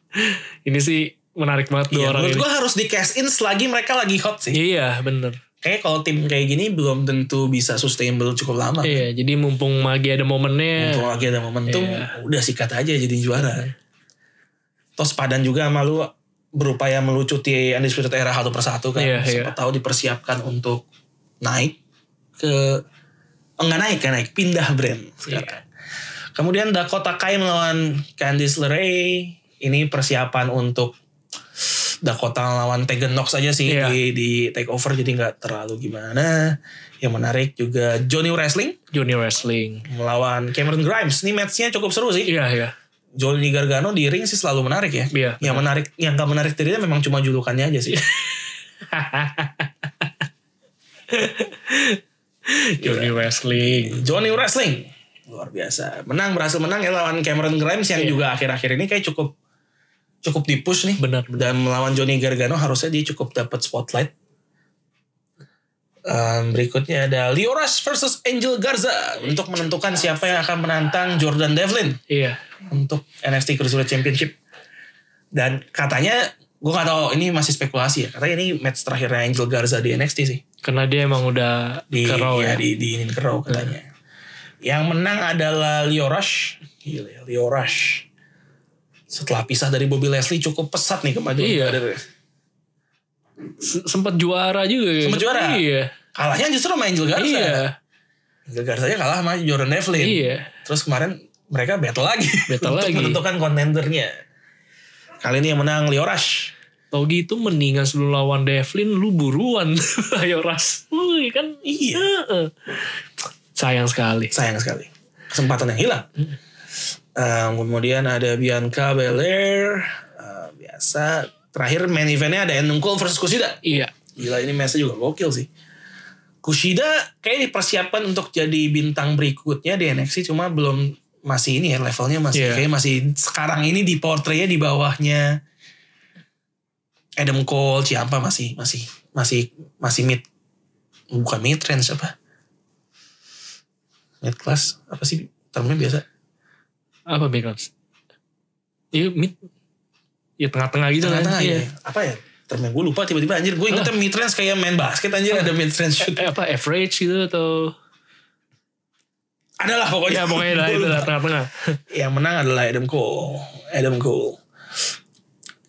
ini sih menarik banget dua Iya, orang menurut ini. gue harus di cash in selagi mereka lagi hot sih. Iya, bener. Kayak kalau tim kayak gini belum tentu bisa sustainable cukup lama. Iya, jadi mumpung lagi ada momennya. Untuk lagi ada momentum, Iya. udah sikat aja jadi juara. Tos padan juga sama lu berupaya melucuti Undisputed Era satu persatu kan. Iya, Siapa iya. tahu dipersiapkan untuk naik ke oh, enggak naik kan naik pindah brand sekarang. Iya. Kemudian Dakota Kai melawan Candice LeRae. Ini persiapan untuk Dakota lawan Tegan Nox aja sih Iya. di, di take over jadi nggak terlalu gimana. Yang menarik juga Johnny Wrestling Junior Wrestling. melawan Cameron Grimes. Ini matchnya cukup seru sih. Iya, iya. Johnny Gargano di ring sih selalu menarik ya. Iya. Yang menarik, yang gak menarik dari dia memang cuma julukannya aja sih. Junior Wrestling. Johnny Wrestling luar biasa. Menang berhasil menang ya lawan Cameron Grimes yang Iya. juga akhir-akhir ini kayak cukup cukup di push nih. Benar, benar. Dan melawan Johnny Gargano harusnya dia cukup dapat spotlight. Um, berikutnya ada Leo Rush versus Angel Garza untuk menentukan siapa yang akan menantang Jordan Devlin Iya. untuk NXT Cruiserweight Championship. Dan katanya gue gak tahu ini masih spekulasi ya. Katanya ini match terakhirnya Angel Garza di NXT sih. Karena dia emang udah Di ke Raw ya, ya. di di ini ke Raw katanya. Yang menang adalah Leo Rush. Gila ya, Leo Rush. Setelah pisah dari Bobby Leslie cukup pesat nih kemajuan Iya. karirnya. Sempat juara juga. ya. Sempat juara? Iya. Kalahnya justru sama Angel Garza. Iya. Angel Garza kalah sama Jordan Devlin. Iya. Terus kemarin mereka battle lagi. Battle untuk lagi. menentukan kontendernya. Kali ini yang menang Leo Rush. Tau gitu mendingan sebelum lawan Devlin lu buruan ayo ras. Wih kan Iya. Sayang sekali. sayang sekali kesempatan yang hilang Um, kemudian ada Bianca Belair uh, biasa terakhir main eventnya ada Cole versus Kushida Iya. gila ini matchnya juga gokil sih Kushida kayak dipersiapkan untuk jadi bintang berikutnya di NXT cuma belum masih ini ya levelnya masih Iya. kayak masih sekarang ini di portraynya di bawahnya Adam Cole, Ciampa masih masih masih masih mid bukan mid range apa? Mid class apa sih termnya biasa? Apa Beckles? Iya mid. Ya tengah-tengah gitu Tengah-tengah kan. ya. Apa ya? Termnya gue lupa tiba-tiba anjir gue ingetnya mid range kayak main basket anjir ada mid range shoot. Eh, apa average gitu atau Adalah pokoknya. ya pokoknya lah itu lah tengah-tengah. Yang menang adalah Adam Cole. Adam Cole.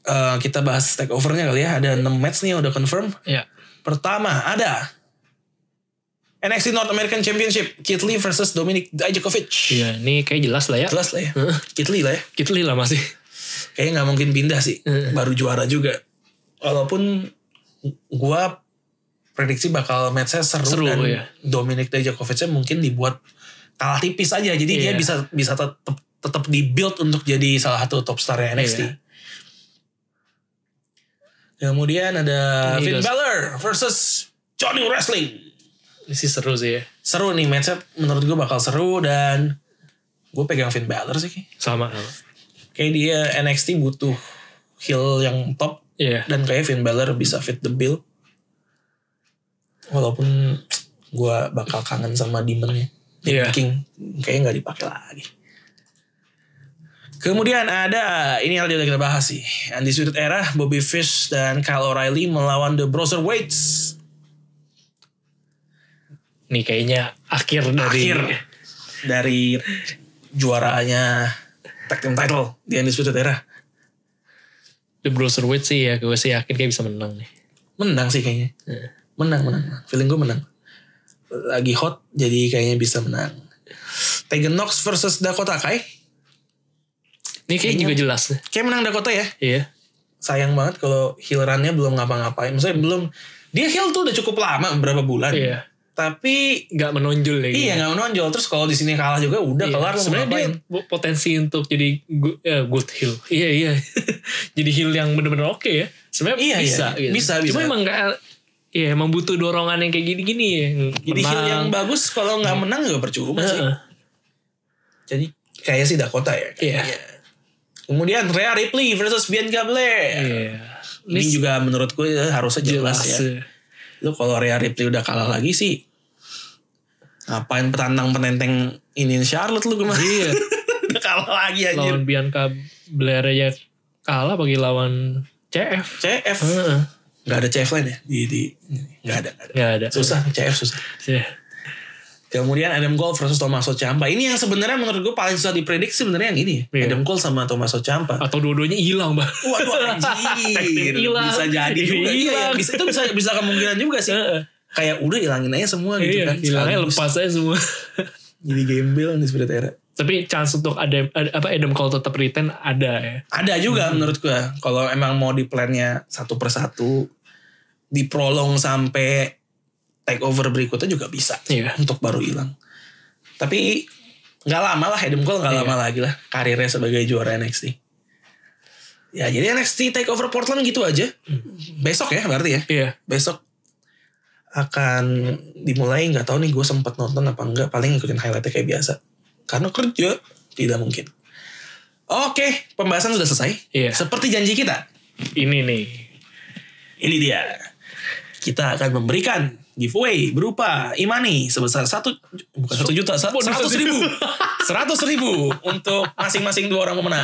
Eh, kita bahas takeovernya kali ya. Ada 6 match nih udah confirm. Ya. Pertama ada NXT North American Championship Kit Lee versus Dominic Dijakovic. Iya, ini kayak jelas lah ya. Jelas lah ya. Kit Lee lah ya. Kita lah masih. Kayaknya nggak mungkin pindah sih. Baru juara juga. Walaupun gua prediksi bakal matchnya seru, Seru, dan ya. Dominic Dijakovic mungkin dibuat kalah tipis aja. Jadi dia Iya. bisa bisa tetap tetap di build untuk jadi salah satu top star NXT. Iya. Kemudian ada Ini Finn Balor versus Johnny Wrestling. Ini sih seru sih ya. seru nih matchnya menurut gue bakal seru dan gue pegang Finn Balor sih. Sama. kayak dia NXT butuh heel yang top Iya. dan kayak Finn Balor bisa fit the bill walaupun gue bakal kangen sama demonnya Iya. King kayaknya nggak dipakai lagi Kemudian ada ini yang udah kita bahas sih Undisputed Era Bobby Fish dan Kyle O'Reilly melawan The Browserweights Nih kayaknya akhir dari akhir dari juaranya tag team title di Undisputed Era. The Browserweight sih ya. Gue sih yakin kayak bisa menang nih. Menang sih kayaknya. Menang, menang. Feeling gue menang. Lagi hot jadi kayaknya bisa menang. Tegan Nox versus Dakota Kai. Ini kayak juga jelas. Kayak menang Dakota ya. Iya. Sayang banget kalau heel run-nya belum ngapa-ngapain. Maksudnya belum. Dia heel tuh udah cukup lama, beberapa bulan. Iya. Tapi Nggak menonjol ya. iya nggak menonjol. Terus kalau di sini kalah juga udah Iya. kelar. Sebenarnya dia potensi untuk jadi good, eh, good heel. Iya iya. jadi heel yang bener-bener oke ya. Sebenarnya Iya, bisa. iya. Gitu. Bisa, Cuma bisa. emang nggak. Iya emang butuh dorongan yang kayak gini-gini ya. Jadi heel yang bagus kalau nggak menang juga percuma sih. Jadi kayak si Dakota ya. Iya. kayaknya. Kemudian Rhea Ripley versus Bianca Belair. Iya. Ini juga menurut gue harusnya jelas, jelas ya. Lu kalau Rhea Ripley udah kalah lagi sih. Ngapain petantang penenteng ini Charlotte lu gimana? Iya. udah kalah lagi anjir. lawan Bianca Belair aja kalah bagi lawan CF. CF. Heeh. Gak ada CF lain ya? Di, di, gak ada, gak ada. Nggak ada. Susah, CF susah. Iya. Kemudian Adam Cole versus Tommaso Ciampa. Ini yang sebenarnya menurut gue paling susah diprediksi sebenarnya yang ini. Iya. Adam Cole sama Tommaso Ciampa. Atau dua-duanya hilang bang. Waduh anjir. Bisa jadi juga. Iya, Hilang. bisa, itu bisa bisa kemungkinan juga sih. Kayak udah hilangin aja semua gitu Iya, kan. hilangnya lepas aja semua. Jadi gembel di Spirit Era. Tapi chance untuk Adam ad- apa Adam Cole tetap retain ada ya. Ada juga Hmm. menurut gua. Kalau emang mau di plannya satu persatu. Diprolong sampai take over berikutnya juga bisa. Iya. Untuk baru hilang. Tapi nggak lama lah Adam Cole nggak Iya. lama lagi lah karirnya sebagai juara NXT. Ya jadi NXT take over Portland gitu aja. Besok ya berarti ya. Iya. besok akan dimulai nggak tahu nih gue sempat nonton apa enggak paling ngikutin highlightnya kayak biasa karena kerja tidak mungkin oke pembahasan sudah selesai Iya. seperti janji kita Ini nih. ini dia kita akan memberikan giveaway berupa imani sebesar satu bukan satu juta seratus ribu. Seratus ribu untuk masing-masing dua orang pemenang.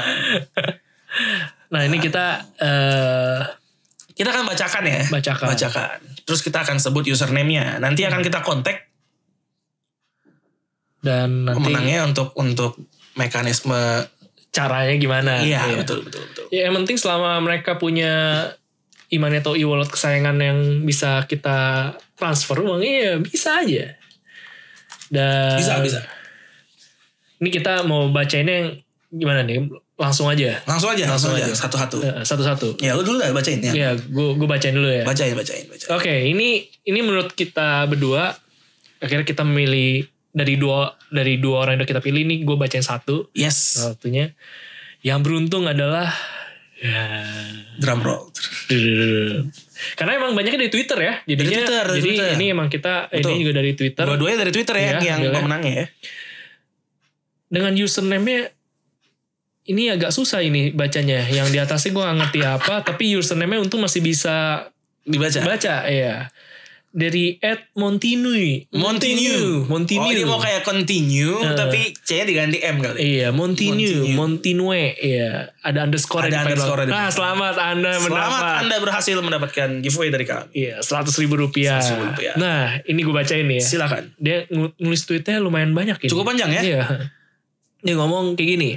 Nah ini kita eh kita akan bacakan ya. Bacakan. bacakan. Terus kita akan sebut username-nya. Nanti akan kita kontak dan nanti pemenangnya untuk untuk mekanisme caranya gimana. iya. betul betul betul. Ya yang penting selama mereka punya iman atau e-wallet kesayangan yang bisa kita transfer uang iya bisa aja. Dan bisa bisa Ini kita mau bacainnya yang gimana nih? Langsung aja. langsung aja langsung, Langsung aja satu-satu Eh, Satu-satu. ya lu dulu dah bacain ya Ya, gue gue bacain dulu ya. bacain bacain bacain Oke, ini ini menurut kita berdua akhirnya kita memilih dari dua dari dua orang yang udah kita pilih nih gue bacain satu yes satunya yang beruntung adalah ya drum roll karena emang banyaknya dari Twitter ya jadinya Twitter, dari jadi Twitter. ini emang kita Betul. ini juga dari Twitter dua-duanya dari Twitter ya Iya, yang boleh. pemenangnya ya dengan username-nya ini agak susah ini bacanya. Yang di atasnya gue gak ngerti apa, tapi username-nya untung masih bisa Dibaca. baca ya. Dari Ed Montinui. Montinu. Montinu. Oh, dia mau kayak continue Eh. tapi C-nya diganti M kali. Iya, Montinu, Montinu. Montinue, iya. Ada underscore Ada di underscore di depan. selamat Anda Selamat mendapat. Anda berhasil mendapatkan giveaway dari kami. Iya, seratus ribu rupiah. 100.000 rupiah. Nah, ini gue bacain ya. Silakan. Dia nulis tweetnya lumayan banyak ini. Cukup panjang ya? Iya. Dia ngomong kayak gini.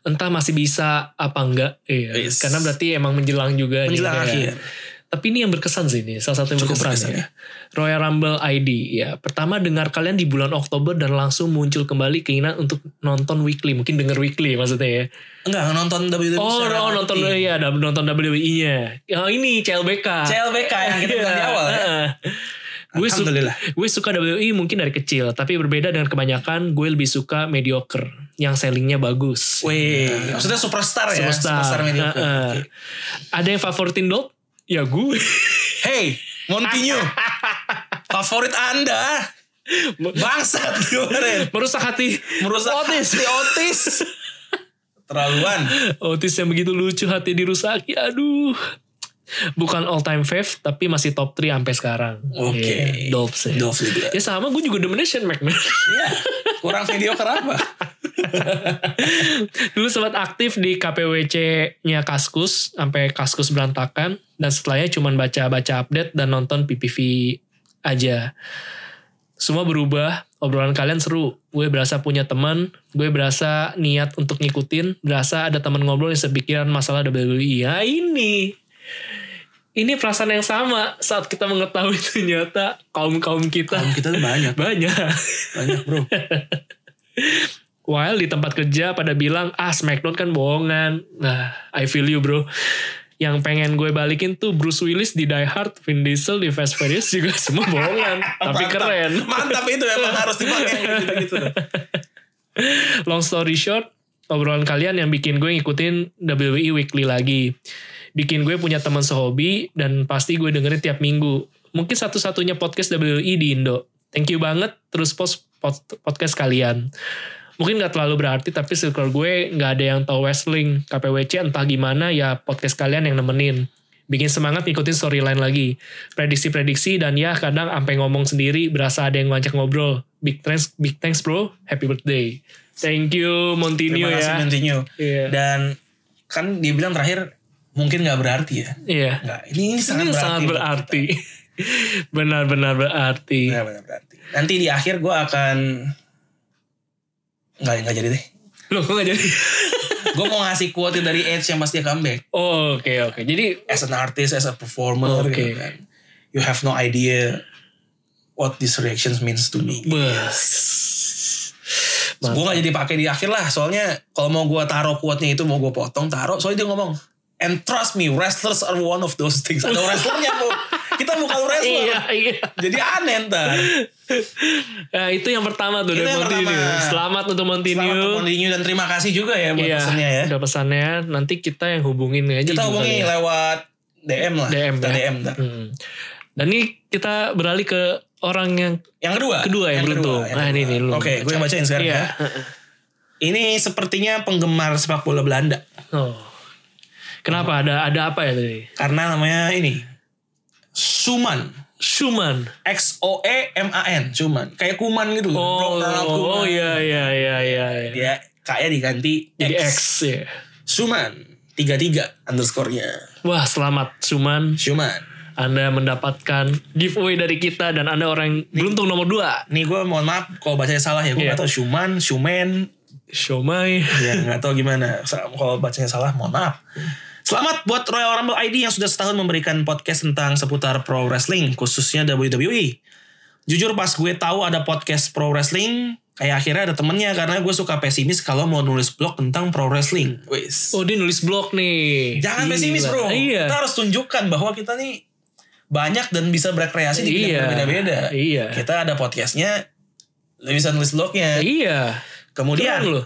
Entah masih bisa apa enggak. Iya. Yes. Karena berarti emang menjelang juga. Menjelang ya. Tapi ini yang berkesan sih ini. Salah satu yang Cukup berkesan, berkesan ya. Royal Rumble ID. Ya, pertama dengar kalian di bulan Oktober dan langsung muncul kembali keinginan untuk nonton weekly. Mungkin denger weekly maksudnya ya. Enggak, nonton WWE Oh, oh nonton ya, nonton WWE-nya. Oh, ini CLBK. CLBK yang kita bilang di Iya, awal ya. Gue su- Alhamdulillah. gue suka WWE mungkin dari kecil, tapi berbeda dengan kebanyakan, gue lebih suka mediocre yang sellingnya bagus. Wih, maksudnya superstar ya? Superstar. mediocre. Heeh. Oke. Ada yang favoritin dog? Ya gue. Hey, Montinho. Favorit Anda. Bangsat kemarin. Merusak hati. Merusak Otis. hati Otis. Terlaluan. Otis yang begitu lucu hati dirusaki. Aduh. Bukan all time fave, tapi masih top 3 sampai sekarang. Oke. Iya, Dolph sih. Dolph Ziggler. Ya sama gue juga demennya Shane McMahon. Iya. Kurang mediocre apa? Dulu sempat aktif di KPWC-nya Kaskus sampai Kaskus berantakan dan setelahnya cuman baca-baca update dan nonton PPV aja. Semua berubah, obrolan kalian seru. Gue berasa punya teman, gue berasa niat untuk ngikutin, berasa ada teman ngobrol yang sepikiran masalah WWE. Ya ini. Ini perasaan yang sama saat kita mengetahui ternyata kaum-kaum kita Kaum kita banyak. banyak. Banyak bro. While di tempat kerja pada bilang, ah Smackdown kan bohongan. Nah, I feel you bro. Yang pengen gue balikin tuh Bruce Willis di Die Hard, Vin Diesel di Fast Furious juga semua bohongan. tapi Mantap. keren. Mantap itu emang harus dipakai yang gitu-gitu. Long story short, obrolan kalian yang bikin gue ngikutin WWE Weekly lagi. Bikin gue punya teman sehobi dan pasti gue dengerin tiap minggu. Mungkin satu-satunya podcast WWE di Indo. Thank you banget terus post pod- podcast kalian. Mungkin gak terlalu berarti tapi circle gue gak ada yang tahu wrestling. KPWC entah gimana ya podcast kalian yang nemenin. Bikin semangat ngikutin storyline lagi. Prediksi-prediksi dan ya kadang sampai ngomong sendiri berasa ada yang ngajak ngobrol. Big thanks, big thanks bro. Happy birthday. Thank you Terima kasih ya. Montinho. Iya. Dan kan dia bilang terakhir mungkin nggak berarti ya. Iya. Nggak, ini, ini sangat Ini berarti. sangat berarti. Benar-benar berarti. Benar-benar berarti. Nanti di akhir gue akan nggak nggak jadi deh. Loh kok gak jadi? gue mau ngasih quote dari Edge yang pasti comeback. Oh, oke oke. Jadi As an artist, as a performer, Oke. gitu kan. You have no idea what these reactions means to me. bes. Gue gak jadi pakai di akhir lah. Soalnya kalau mau gue taruh quote-nya itu mau gue potong, taruh. Soalnya dia ngomong, and trust me, wrestlers are one of those things. Ada wrestlernya bu. Kita bukan wrestler. Iya iya. Jadi aneh ntar. Nah, itu yang pertama tuh Itu dari yang pertama. Selamat untuk Selamat Montinho. untuk Mondinho dan terima kasih juga ya buat Iya, pesannya ya. udah pesannya. Nanti kita yang hubungin aja. Kita hubungi ya. lewat DM lah. DM Kita ya. DM ntar. Hmm. Dan ini kita beralih ke orang yang Yang kedua. kedua yang, beruntung. kedua, yang nah ini kedua. nih lu. Oke, gue yang bacain sekarang Iya. ya. Ini sepertinya penggemar sepak bola Belanda. Oh. Kenapa ada ada apa ya tadi? Karena namanya ini. Suman. Schumann. X O E M A N. Suman. Kayak kuman gitu. Oh, Ronald oh, Koeman. iya iya iya iya. iya. Dia kayak diganti Jadi X. X ya. Suman. 33 underscore-nya. Wah selamat Suman. Suman. Anda mendapatkan giveaway dari kita dan Anda orang yang beruntung nomor 2. Nih gue mohon maaf kalau bacanya salah ya. Gue Iya. gak tau Suman, Sumen. Shomai. Ya gak tau gimana. Kalau bacanya salah mohon maaf. Selamat buat Royal Rumble ID yang sudah setahun memberikan podcast tentang seputar pro wrestling. Khususnya WWE. Jujur pas gue tahu ada podcast pro wrestling. Kayak akhirnya ada temennya karena gue suka pesimis kalau mau nulis blog tentang pro wrestling. Wis. Oh dia nulis blog nih. Jangan Gila. pesimis bro. Iya. Kita harus tunjukkan bahwa kita nih banyak dan bisa berkreasi di bidang Iya. berbeda-beda. Iya. Kita ada podcastnya, bisa nulis blognya. Iya. Kemudian Keren loh.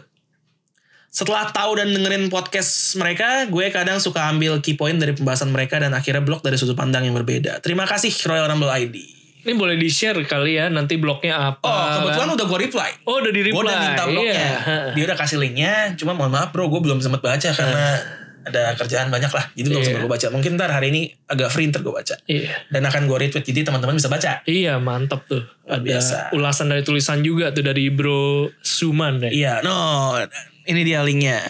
Setelah tahu dan dengerin podcast mereka, gue kadang suka ambil key point dari pembahasan mereka dan akhirnya blog dari sudut pandang yang berbeda. Terima kasih Royal Rumble ID. Ini boleh di share kali ya nanti blognya apa. Oh kebetulan kan? udah gue reply. Oh udah di reply. Gue udah minta blognya. Iya. Dia udah kasih linknya. Cuma mohon maaf bro, gue belum sempat baca karena ada kerjaan banyak lah. Jadi belum Iya. sempat gue baca. Mungkin ntar hari ini agak free ntar gue baca. Iya. Dan akan gue retweet. Jadi teman-teman bisa baca. Iya mantap tuh. Luar Ada biasa. ulasan dari tulisan juga tuh dari Bro Suman ya. Iya, no. Ini dia linknya.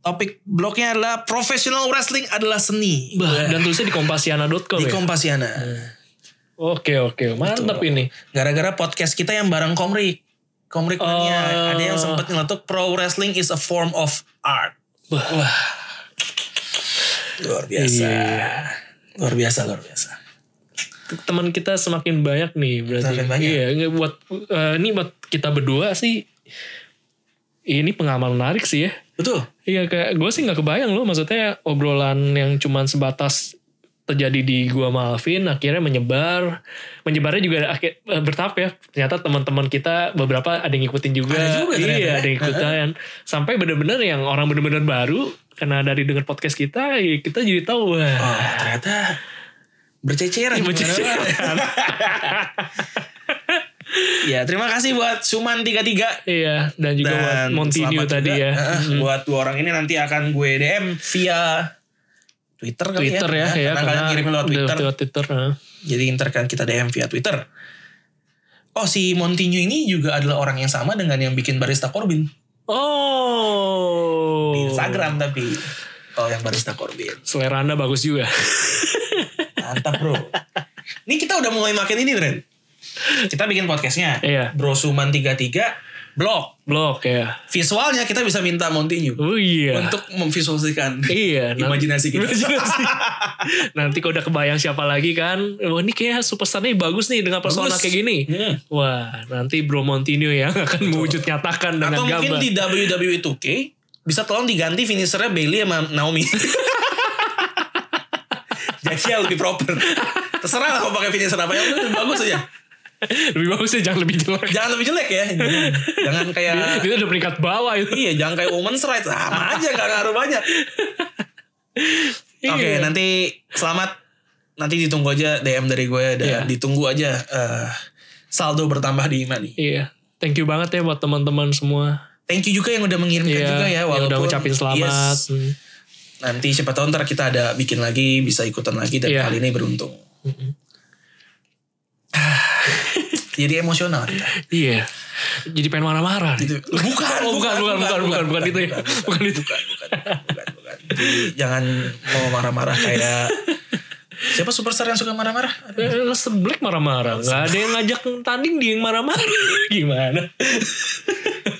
Topik blognya adalah professional wrestling adalah seni. Bah, dan tulisnya di kompasiana.com di ya. Kompasiana. Oke oke mantap ini. Gara-gara podcast kita yang bareng Komrik. Komrik Mania. Oh. Ada yang sempat nyeletuk pro wrestling is a form of art. Bah. Wah. Luar biasa. Iya. Luar biasa, luar biasa. Teman kita semakin banyak nih berarti. Semakin banyak. Iya buat eh, ini buat kita berdua sih. Ini pengalaman menarik sih ya. Betul. Iya kayak gue sih nggak kebayang loh maksudnya obrolan yang cuman sebatas terjadi di gua Malvin akhirnya menyebar menyebarnya juga akhir eh, bertahap ya ternyata teman-teman kita beberapa ada yang ngikutin juga, Ada juga ternyata iya ya. ada yang ikutan sampai bener-bener yang orang bener-bener baru karena dari dengar podcast kita ya kita jadi tahu wah Oh, ternyata berceceran. Berceceran. ya, terima kasih buat Suman 33 iya dan juga buat dan Montinho selamat tadi juga, ya. Buat dua orang ini nanti akan gue DM via Twitter kali Twitter ya, ya, karena kalian kirim lewat Twitter. lewat Twitter jadi ntar kan kita DM via Twitter. Oh si Montinho ini juga adalah orang yang sama dengan yang bikin barista Corbin. Oh. Di Instagram tapi. Kalau yang barista Corbin. Selera anda bagus juga. Mantap bro. Ini kita udah mulai makin ini Ren kita bikin podcastnya Iya. Bro Suman 33 blog blog ya visualnya kita bisa minta Montinho oh iya untuk memvisualisasikan Iya, imajinasi kita. Imajinasi. Nanti kalau udah kebayang siapa lagi kan, wah ini kayak superstarnya bagus nih dengan persona Bagus. kayak gini. Hmm. Wah, nanti Bro Montinho yang akan mewujud nyatakan dengan Atau mungkin gambar. di WWE 2K bisa tolong diganti finishernya Bailey sama Naomi. Jadi lebih proper. Terserah lah mau pakai finisher apa yang bagus aja. Lebih bagus ya, jangan lebih jelek. Jangan lebih jelek ya. Jangan, jangan kayak Itu udah peringkat bawah itu. iya jangan kayak women's rights sama aja gak ngaruh banyak. Oke Iya. nanti selamat nanti ditunggu aja DM dari gue dan Iya. ditunggu aja eh, saldo bertambah di Imani. Iya. Thank you banget ya buat teman-teman semua. Thank you juga yang udah mengirimkan Iya, juga ya yang walaupun udah ngucapin selamat. Yes, Hmm. nanti siapa tahu ntar kita ada bikin lagi bisa ikutan lagi dan Iya. kali ini beruntung jadi emosional kita. Iya. Jadi pengen marah-marah. Gitu. bukan, Oh, bukan, bukan, bukan, bukan, bukan itu ya. Bukan itu. bukan, bukan, bukan, bukan. Jadi, jangan mau marah-marah kayak siapa superstar yang suka marah-marah Eh, Seblek marah-marah. Gak ada yang ngajak tanding dia yang marah-marah. Gimana?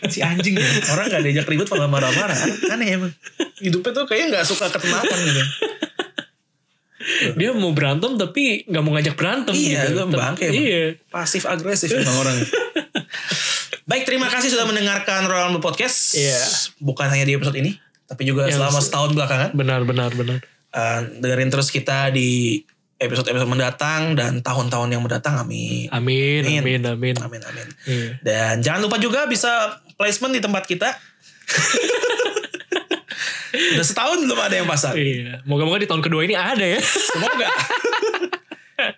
si anjing ya. orang gak diajak ribut malah marah-marah aneh emang hidupnya tuh kayaknya gak suka ketenangan gitu Dia mau berantem tapi gak mau ngajak berantem Iya, gitu. itu bangke. Iya. pasif agresif emang orang baik terima kasih sudah mendengarkan Royal Podcast Iya. bukan hanya di episode ini tapi juga Yang selama se- setahun belakangan Benar, benar, benar. Eh, dengerin terus kita di episode-episode mendatang dan tahun-tahun yang mendatang amin Amin, Amin. amin, amin. amin amin Iya. dan jangan lupa juga bisa placement di tempat kita udah setahun belum ada yang pasang Iya. Moga-moga di tahun kedua ini ada ya. semoga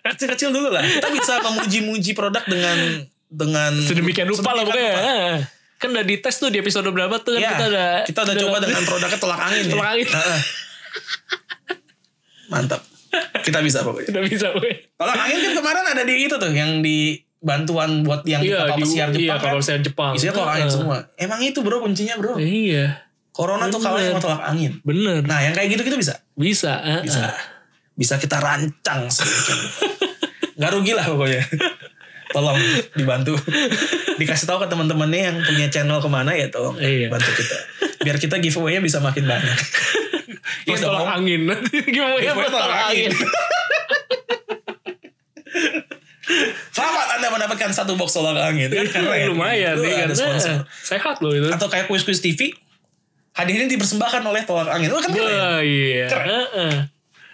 kecil-kecil dulu lah kita bisa memuji-muji produk dengan dengan Sedemikian rupa lah pokoknya. rupa. Kan udah di tes tuh di episode berapa tuh kan Iya, kita udah kita udah coba dengan produknya tolak angin ya. Tolak angin. Heeh. Mantap. Kita bisa pokoknya. udah bisa gue. Tolak angin kan kemarin ada di itu tuh yang di bantuan buat yang Iya, kapal pesiar Jepang iya, kan. kapal pesiar Jepang. Isinya tolak angin semua. Emang itu bro kuncinya bro. Iya. Corona tuh kalah Bener. sama tolak angin. Bener. Nah yang kayak gitu kita bisa. bisa. heeh. Bisa. Bisa kita rancang. Gak rugi lah pokoknya. Tolong dibantu. Dikasih tahu ke teman-temannya yang punya channel ke mana ya tolong Iya. bantu kita. Biar kita giveaway-nya bisa makin banyak. Iya tolak angin. Ya Giveaway tolak angin. Selamat Anda mendapatkan satu box tolak angin. Kan keren. Lumayan Itu nih ada kan. sponsor. Sehat loh itu. Atau kayak kuis-kuis TV. Hadiahnya dipersembahkan oleh tolak angin. Itu kan keren. Wah iya. Keren. Heeh.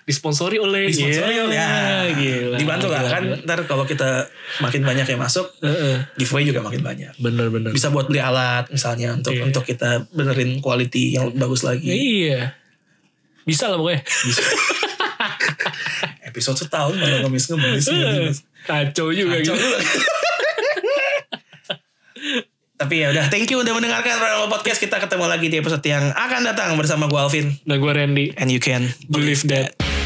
Disponsori oleh Disponsori Iya, oleh ya. gila. Dibantu lah Gila, kan. gila. Ntar kalau kita makin banyak yang masuk. Heeh. Giveaway juga makin banyak. Bener bener. Bisa buat beli alat misalnya. Untuk Iya. untuk kita benerin quality yang bagus lagi. Iya. Bisa lah pokoknya. episode setahun malah ngemis-ngemis. Kacau juga Kacau gitu. juga. Tapi ya udah, thank you udah mendengarkan Paranormal Podcast. Kita ketemu lagi di episode yang akan datang bersama gue Alvin. Dan gue Randy. And you can Believe that.